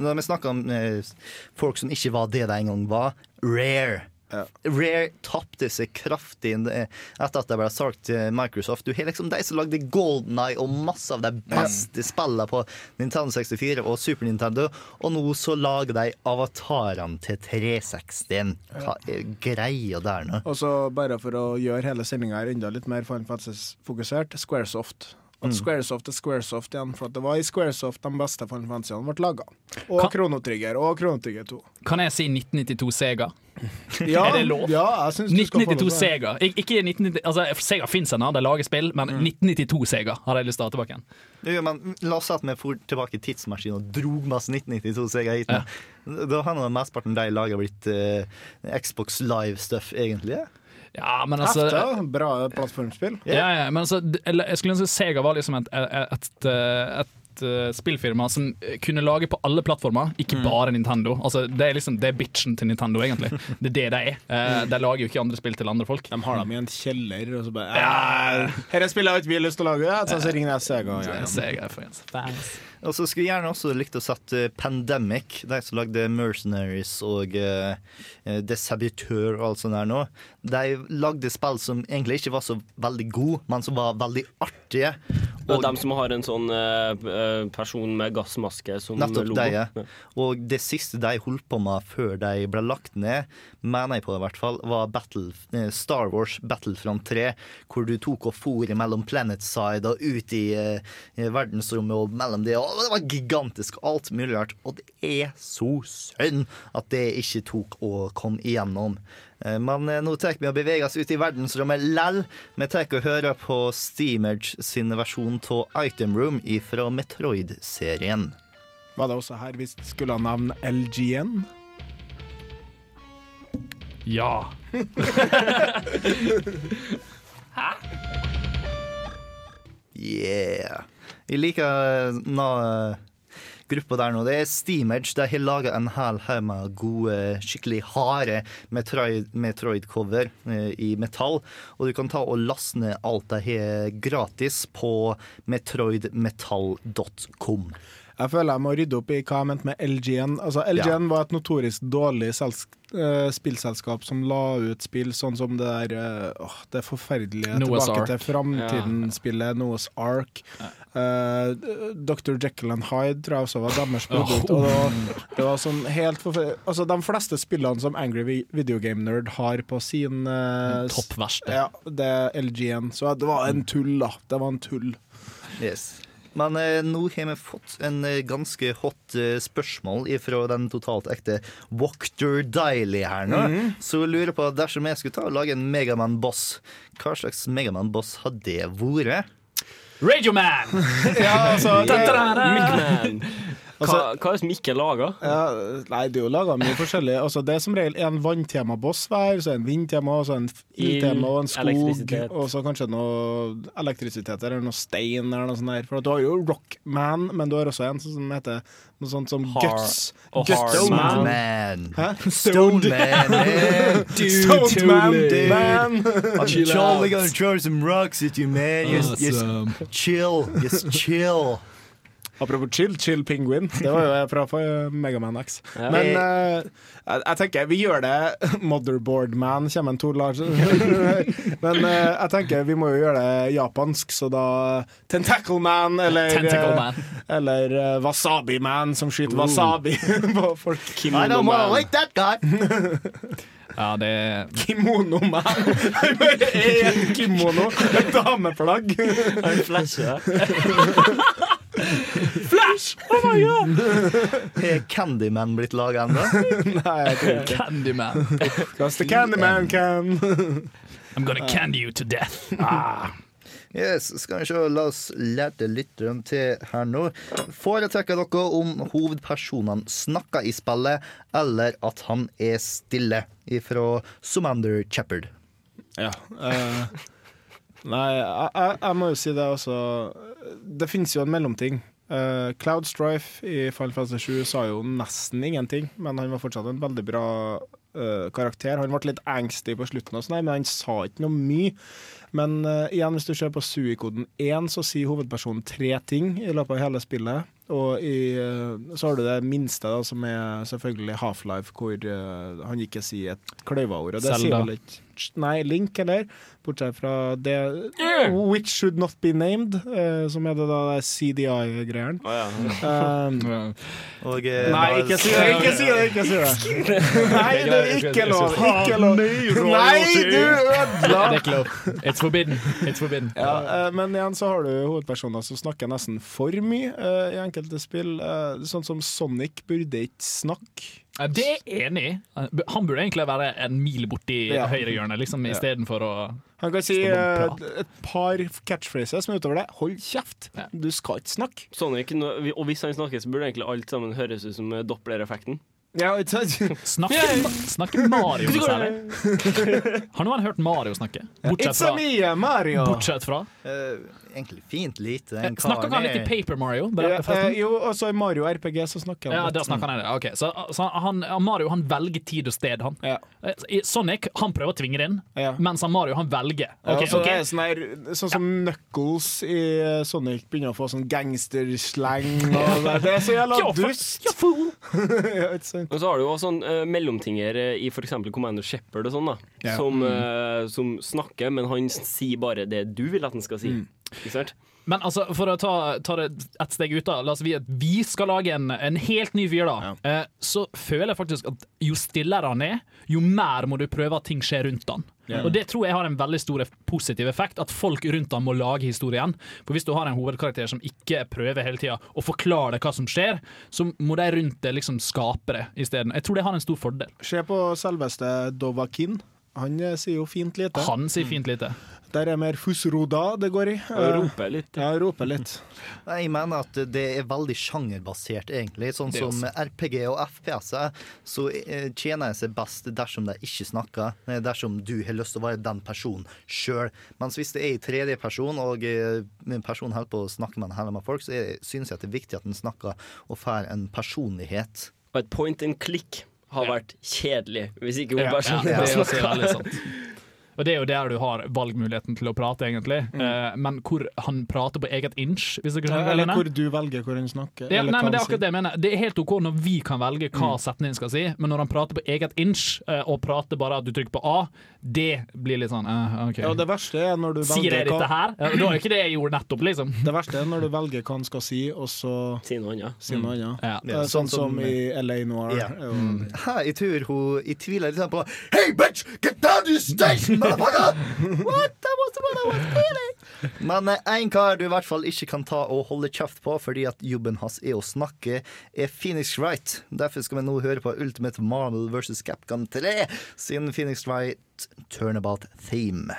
S1: eh, om eh, folk som ikke var det de en gang var, Rare. Rare tapte seg kraftig eh, etter at det ble solgt til Microsoft. Du har liksom de som lagde Golden Eye og masse av de beste spillene på Nintendo 64 og Super Nintendo, og nå så lager de avatarene til 360. Hva er greia der nå?
S8: Og så bare for å gjøre hele sendinga enda litt mer Final Fantasy-fokusert, Squaresoft. At Squaresoft er Squaresoft igjen, for at det var i Squaresoft de beste Final Fantasyene ble laga. Og
S2: Kan-
S8: Chrono Trigger og Kronotrigger 2.
S2: Kan jeg si 1992 Sega?
S8: Ja,
S2: Er det lov?
S8: Ja, jeg synes du skal få lov
S2: 1992
S8: til.
S2: Sega. Ik ikke 1990, altså, Sega fins ennå, de lager spill, men 1992 Sega har jeg lyst til å ha tilbake igjen.
S1: Jo, men La oss si at vi for tilbake i tidsmaskinen og drog masse 1992 Sega hit. Ja. Da har mesteparten de laga blitt uh, Xbox Live-stuff, egentlig. Ja.
S2: Ja, men altså
S8: Hefte, bra plattformspill.
S2: Ja, ja, men altså, jeg skulle ønske Sega var liksom et, et, et, et eh, spillfirma som eh, kunne lage på alle plattformer, ikke bare Nintendo. Altså, det er liksom Det er bitchen til Nintendo, egentlig. Det er det de er. Eh, de lager jo ikke andre spill til andre folk.
S8: De har dem i en kjeller, og så bare ja. Dette spillet har ikke vi lyst til å lage, ja. så, så ringer jeg Sega. Ja, ja.
S2: Sega fans.
S1: Og så skulle jeg gjerne også likt å sette Pandemic, de som lagde Mercenaries og uh, Desabitør og alt sånt der nå. De lagde spill som egentlig ikke var så veldig gode, men som var veldig artige.
S4: Og dem som har en sånn eh, eh, person med gassmaske som
S1: Nettopp
S4: logo.
S1: de, ja. Og det siste de holdt på med før de ble lagt ned, mener jeg på det i hvert fall, var Battle, eh, Star Wars Battlefront 3, hvor du tok og for mellom Planetside og ut i, uh, verdensrommet og mellom det. Og det var gigantisk, alt mulig rart. Og det er så synd at det ikke tok å komme igjennom. Eh, Men eh, nå tar vi og beveger oss ut i verdensrommet lell. Vi tar og hører på Steamage sin versjon av Item Room fra Metroid-serien.
S8: Var det også her vi skulle ha navn LGN?
S2: Ja. Hæ?
S1: Yeah. Jeg liker na, gruppa der nå. Det er Steamage. De har laga en hel haug med gode, skikkelig harde Metroid- Metroid-cover eh, i metall. Og du kan ta og laste ned alt de har gratis på metroidmetall.com.
S8: Jeg føler jeg må rydde opp i hva jeg mente med LGN. Altså, LGN var et notorisk dårlig selsk eh, spillselskap som la ut spill sånn som det der åh, Det forferdelige
S2: Noah's
S8: Tilbake
S2: Ark.
S8: til framtiden-spillet Noah's Ark. Eh, Dr. Jekyll and Hyde tror jeg også var deres produkt. Og det var, det var sånn helt forfer- Altså, de fleste spillene som Angry Vi- Video Game Nerd har på sin uh,
S2: Topp verste.
S8: Ja, det er LGN. Så det var en tull, da. Det var en tull.
S1: Yes. Men eh, nå har vi fått en eh, ganske hot eh, spørsmål fra den totalt ekte Wachter Diley her nå.
S8: Mhm.
S1: Så jeg lurer på, dersom jeg skulle ta og lage en Megaman-boss, hva slags Megaman-boss hadde det vært?
S2: Radioman!
S8: Ja, altså,
S4: Mickman. Hva,
S8: Altså-
S4: hva er det som ikke er laga?
S8: Ja, nei, det er jo laga mye forskjellig. Altså, det er som regel en vanntemaboss hver, så en vindtema, og så en ildtema og en skog. Og så kanskje noe elektrisitet eller noe stein eller noe sånt der. For at du har jo Rockman, men du har også en som heter noe sånt som
S4: Har-
S8: Guts.
S4: og
S8: Guts
S4: Stoneman.
S1: Man.
S8: Hæ?
S1: Stone Man, man. Dude,
S8: Stone Man, man.
S1: I'm
S8: Chill
S1: totally gonna throw some rocks at you, man. Just,
S2: Awesome.
S1: just chill. Just chill.
S8: Apropos chill, chill penguin. Det var jo fra for Megaman X.
S4: Ja.
S8: Men uh, jeg, jeg tenker vi gjør det Motherboard Man kommer en Tor Larsen. Men uh, jeg tenker vi må jo gjøre det japansk, så da Tentacle Man eller,
S2: Tentacle
S8: eh,
S2: Man.
S8: eller uh, Wasabi Man som skyter wasabi på folk.
S1: I don't wanna like that guy.
S2: Ja, det
S8: Kimono Man. Én en kimono. Et dameplagg.
S4: Han flasher.
S8: Flash! Oh my god!
S1: Har Candyman blitt laga ennå?
S8: Nei, jeg tror ikke
S2: Candyman.
S8: Because the Candyman can.
S2: I'm gonna candy you to death. Ah.
S1: Yes, skal vi se, La oss lære litt rundt til her nå. Foretrekker dere om hovedpersonene snakker i spillet, eller at han er stille? Ifra Sumander Shepherd.
S8: Ja. Uh, nei, jeg, jeg, jeg må jo si det også. Det finnes jo en mellomting. Uh, Cloud Strife i Final Fantasy 7 sa jo nesten ingenting, men han var fortsatt en veldig bra uh, karakter. Han ble litt angstig på slutten, og sånn, men han sa ikke noe mye. Men uh, igjen, hvis du ser på Sui-koden 1, så sier hovedpersonen tre ting i løpet av hele spillet. Og i, eh, så har du det minste, da, som er selvfølgelig Half-Life, hvor uh, han ikke sier et kløyvaord. Og det sier vel ikke Nei, Link, eller? Bortsett fra det Which should not be named, uh, som er det da CDI-greiene.
S4: Oh, ja.
S8: Um,
S1: Og,
S8: Nei, ikke si det! Ikke si det! ikke si det Nei, det er ikke lov! Ikke lov. Nei, du ødela!
S2: Det er ikke lov. It's forbidden. It's forbidden.
S8: Ja, men igjen så har du hovedpersoner som snakker nesten for mye eh, i enkelte spill. Eh, sånn som Sonic burde ikke snakke.
S2: Det er jeg enig i. Han burde egentlig være en mil borti
S8: Ja.
S2: høyrehjørnet, liksom,
S8: Ja.
S2: istedenfor å
S8: Han kan si eh, et par catchphrases, men utover det, hold kjeft! Du skal ikke snakke.
S4: Sonic, og hvis han snakker, så burde egentlig alt sammen høres ut som eh, Doppler-effekten.
S8: Ja?
S2: Snakker, snakker Mario særlig? Har noen hørt Mario snakke? Bortsett fra,
S8: me, Mario!
S2: bortsett fra.
S1: Uh, egentlig fint lite. Den
S2: Snakker ikke han litt i
S1: er-
S2: Paper Mario? Der,
S8: uh, eh, jo, og så i Mario RPG så snakker han
S2: Ja, det snakker han i det. Så, så han, Mario han velger tid og sted, han.
S8: Ja.
S2: Eh, Sonic han prøver å tvinge det inn,
S8: Ja.
S2: mens han Mario han velger.
S8: Ja,
S2: Ok,
S8: så
S2: ok.
S8: er sånn, her, sånn som Knuckles i eh, Sonic begynner å få sånn gangsterslang. Det, det er så jævla
S2: Ja,
S8: dust!
S2: ja, fool!
S8: ja?
S4: Og så har du jo også sånn uh, mellomtinger eh, i f.eks. Commander Shepherd og sånn, da.
S8: Ja.
S4: Som, eh, som snakker, men han sier bare det du vil at han skal si. Ikke sant?
S2: Men altså, for å ta, ta det et steg ut, da. La oss si at vi skal lage en, en helt ny fyr, da. Eh, så føler jeg faktisk at jo stillere han er, jo mer må du prøve at ting skjer rundt han.
S8: Ja.
S2: Og det tror jeg har en veldig stor positiv effekt, at folk rundt ham må lage historien. For hvis du har en hovedkarakter som ikke prøver hele tida å forklare hva som skjer, så må de rundt det liksom skape det isteden. Jeg tror det har en stor fordel.
S8: Se på selveste Dovakin. Han eh, sier jo fint lite.
S2: Han sier fint lite.
S8: Der er mer Fusroda det går i.
S4: Og roper litt.
S8: Ja, roper litt.
S1: Nei, Jeg mener at det er veldig sjangerbasert, egentlig. Sånn som. RPG og FPS-er, så eh, tjener jeg seg best dersom de ikke snakker. eh, Dersom du har lyst til å være den personen sjøl. Mens hvis det er i tredjeperson, og min en person holder på å snakke med en hel med folk, så syns synes jeg at det er viktig at en snakker og får en personlighet.
S4: Og et point and click har vært kjedelig, hvis ikke hun bare skjønner
S2: det
S4: hva
S2: er også veldig sant. Og det er jo der du har valgmuligheten til å prate, egentlig. Eh, men hvor han prater på eget inch, hvis dere skjønner
S8: Eller hvor du velger hvor han snakker.
S2: Ja,
S8: eller
S2: nei,
S8: hva
S2: men Det er akkurat det jeg mener Det er helt OK når vi kan velge hva setningen skal si, men når han prater på eget inch, eh, og prater bare at du trykker på A, det blir litt sånn uh, OK.
S8: Ja, det verste er når du
S2: Sier jeg dette her? Ja, det var det ikke det jeg gjorde nettopp, liksom.
S8: Det verste er når du velger hva han skal si, og så
S4: Si noe annet.
S8: si noe annet.
S2: Ja.
S8: Ja. Sånn, sånn som i LA Noir.
S1: Ja.
S8: er
S1: Her, jeg tror hun Jeg tviler litt på Hey, bitch! Get down to the station, Men én en kar du i hvert fall ikke kan ta og holde kjeft på fordi at jobben hans er å snakke, er Phoenix Wright. Derfor skal vi nå høre på Ultimate Marvel vs. Capcom 3 sin Phoenix Wright Turnabout Theme.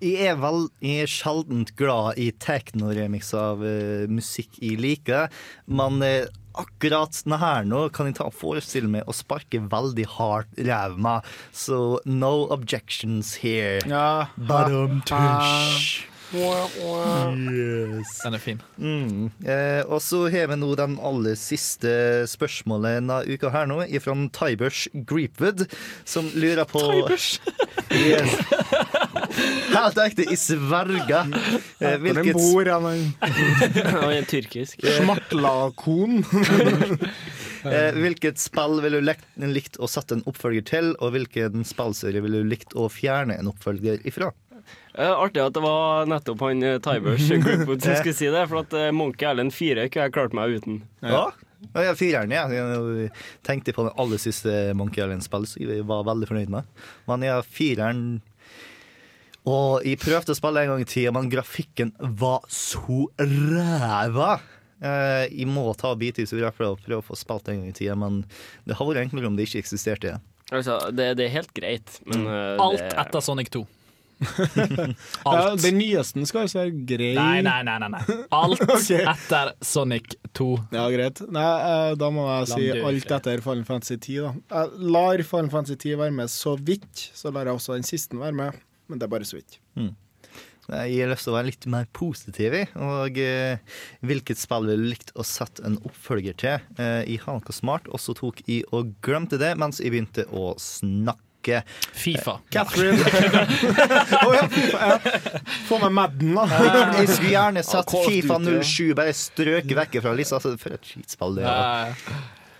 S1: Jeg er, vel, jeg er sjeldent glad i teknoremix av uh, musikk jeg liker, men uh, akkurat denne her nå kan jeg ta og forestille meg å sparke veldig hardt ræv med. Så no objections here.
S8: Ja.
S1: Badum tush. Yes.
S2: Den er fin.
S1: Mm. Eh, og så har vi nå den aller siste spørsmålet denne uka her nå, fra Tybers Greepwood, som lurer på Yes. Helt ekte, i Sverige. Eh,
S8: den
S1: hvilket,
S8: bor han er
S4: tyrkisk.
S8: Smartlakon.
S1: eh, hvilket spill ville du likt å sette en oppfølger til, og hvilken spillserie ville du likt å fjerne en oppfølger ifra?
S4: Eh, artig at det var nettopp han uh, Tybers Groupwood som skulle si det. For at eh, Monkey Island 4 kunne jeg klart meg uten.
S1: Ja. Ja, ja, fireren, ja. Jeg tenkte på den aller siste Monkey Island-spillet, så jeg var veldig fornøyd med. Men ja, fireren Og jeg prøvde å spille en gang i tida, men grafikken var så ræva. Eh, jeg må ta bitehistorie for å prøve å få spilt en gang i tida, men det hadde vært enklere om det ikke eksisterte.
S4: Altså, det, det er helt greit, men uh,
S2: Alt
S4: det,
S2: etter Sonic 2.
S8: Ja, den nyeste skal altså være grei.
S2: Nei, nei, nei. nei, nei. Alt
S8: okay.
S2: etter Sonic 2.
S8: Ja, greit. Nei, eh, da må jeg si alt etter Fallen Fantasy 10, da. Jeg lar Fallen Fantasy 10 være med så vidt, så lar jeg også den siste være med, men det er bare så vidt.
S1: Mm. Jeg har lyst til å være litt mer positiv, i, og eh, hvilket spill ville du likt å sette en oppfølger til? Eh, jeg har noe smart, og så tok jeg og glemte det mens jeg begynte å snakke.
S2: Fifa.
S8: Catherine. oh, ja, FIFA. Ja. Få med Madden, da.
S1: Jeg skulle gjerne satt Fifa 07 bare strøket vekk fra lista. Altså, for et skitspill det er.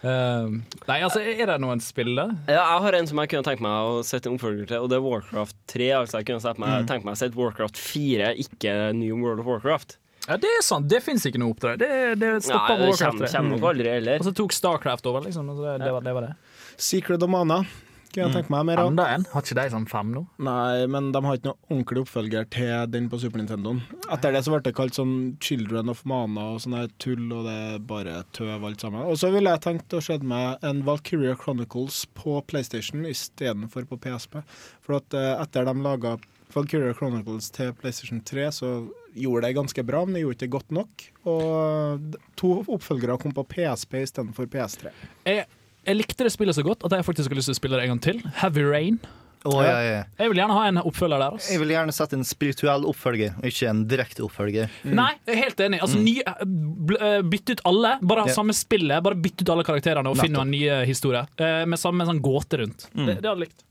S2: Eh, nei, altså, er det noen spill der?
S4: Ja, jeg har en som jeg kunne tenkt meg å sette en oppfølger til, og det er Warcraft 3. Altså jeg kunne meg,
S2: Mm.
S4: tenkt meg å sette Warcraft 4, ikke New World of Warcraft.
S2: Ja, det er sant. Det fins ikke noe oppdrag. Det, det stoppa Warcraft.
S4: kjem kommer nok aldri.
S2: Og så tok Starcraft over, liksom. og så Det, det, var, det var det.
S8: Secret of Mana. Kunne jeg tenke meg mer av.
S2: Enda en? Har ikke de sånn fem nå?
S8: Nei, men de har ikke noe ordentlig oppfølger til den på Super Nintendoen. Etter det så ble det kalt sånn Children of Mana og sånn tull, og det er bare tøv alt sammen. Og så ville jeg tenkt å se meg en Valkyria Chronicles på PlayStation istedenfor på PSP. For at eh, etter de laga Valkyria Chronicles til PlayStation 3, så gjorde det ganske bra, men det gjorde ikke godt nok. Og to oppfølgere kom på PSP istedenfor PS3.
S2: Jeg, jeg likte det spillet så godt at jeg faktisk har lyst til å spille det en gang til. Heavy Rain.
S1: Oh, ja, ja.
S2: Jeg vil gjerne ha en oppfølger der. Altså.
S1: Jeg vil gjerne sette en spirituell oppfølger, ikke en direkte oppfølger.
S2: Nei, jeg er helt enig. Altså, ny, eh, bytt ut alle. Bare ha
S1: Ja.
S2: samme spillet. Bare bytt ut alle karakterene og finn
S1: en
S2: noen nye historier. Eh, med samme sånn gåte rundt.
S4: Mm.
S2: Det, det hadde jeg likt.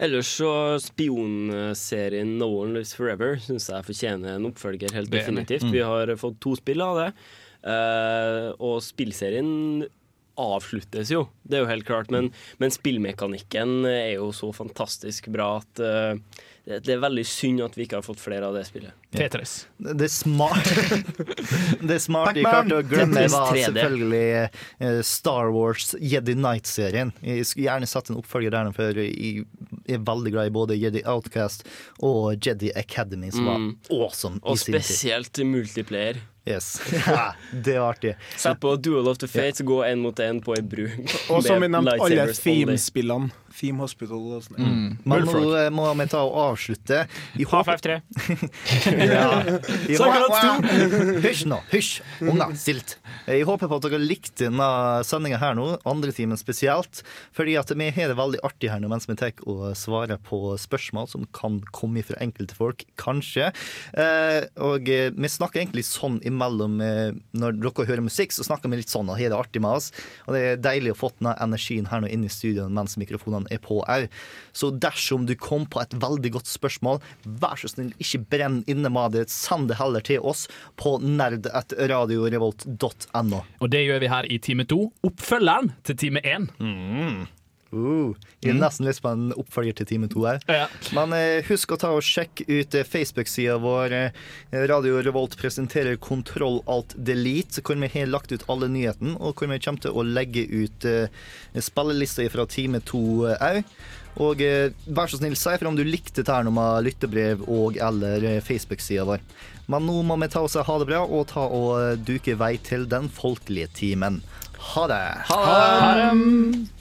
S4: Ellers så spionserien No One Lives Forever syns jeg fortjener en oppfølger helt definitivt.
S2: Mm.
S4: Vi har fått to spill av det. Uh, og spillserien avsluttes jo, det er jo helt klart. Men, men spillmekanikken er jo så fantastisk bra at uh, det, det er veldig synd at vi ikke har fått flere av det spillet.
S2: Tetris.
S1: Det er smart Det smarte jeg
S4: Pac-Man.
S1: klarte å glemme, var selvfølgelig eh, Star Wars Jedi Knight-serien. Jeg skulle gjerne satt en oppfølger der, for jeg er veldig glad i både Jedi Outcast og Jedi Academy, som
S4: Mm.
S1: var awesome.
S4: Og
S1: i sin tid.
S4: spesielt multiplayer.
S1: Yes. Ja, det var artig.
S4: Sett på Duel of the Fates, gå én mot én på ei bru.
S8: Og som vi nevnte, alle. Theme-spillene. Theme Hospital og sånn.
S1: Men nå eh, må vi ta og avslutte. I håp-
S4: H53.
S1: ja. I
S4: Snakker
S1: hå-
S4: han
S1: Hysj nå, hysj! Unger, stilt. Jeg håper på at dere likte denne sendinga her nå, andre timen spesielt. Fordi at vi har det veldig artig her nå mens vi tar og svarer på spørsmål som kan komme fra enkelte folk, kanskje. Eh, og eh, vi snakker egentlig sånn imellom Når dere hører musikk, så snakker vi litt sånn og har det artig med oss. Og det er deilig å få denne energien her nå inn i studio mens mikrofonene er på òg. Så dersom du kom på et veldig godt spørsmål, vær så snill, ikke brenn inne med det. Send det heller til oss på nerd.radiorevolt.no.
S2: Og det gjør vi her i time to. Oppfølgeren til time én.
S1: Uh, jeg har nesten lyst på en oppfølger til time to her. Men eh, husk å ta og sjekke ut eh, Facebook-sida vår. Eh, Radio Revolt presenterer Kontroll alt delete, hvor vi har lagt ut alle nyhetene, og hvor vi kommer til å legge ut eh, spillelister fra time to òg. Og eh, vær så snill, si ifra om du likte med lyttebrev og eller eh, Facebook-sida vår. Men nå må vi ta oss ha det bra og ta og eh, duke vei til den folkelige timen. Ha det!
S2: Ha det!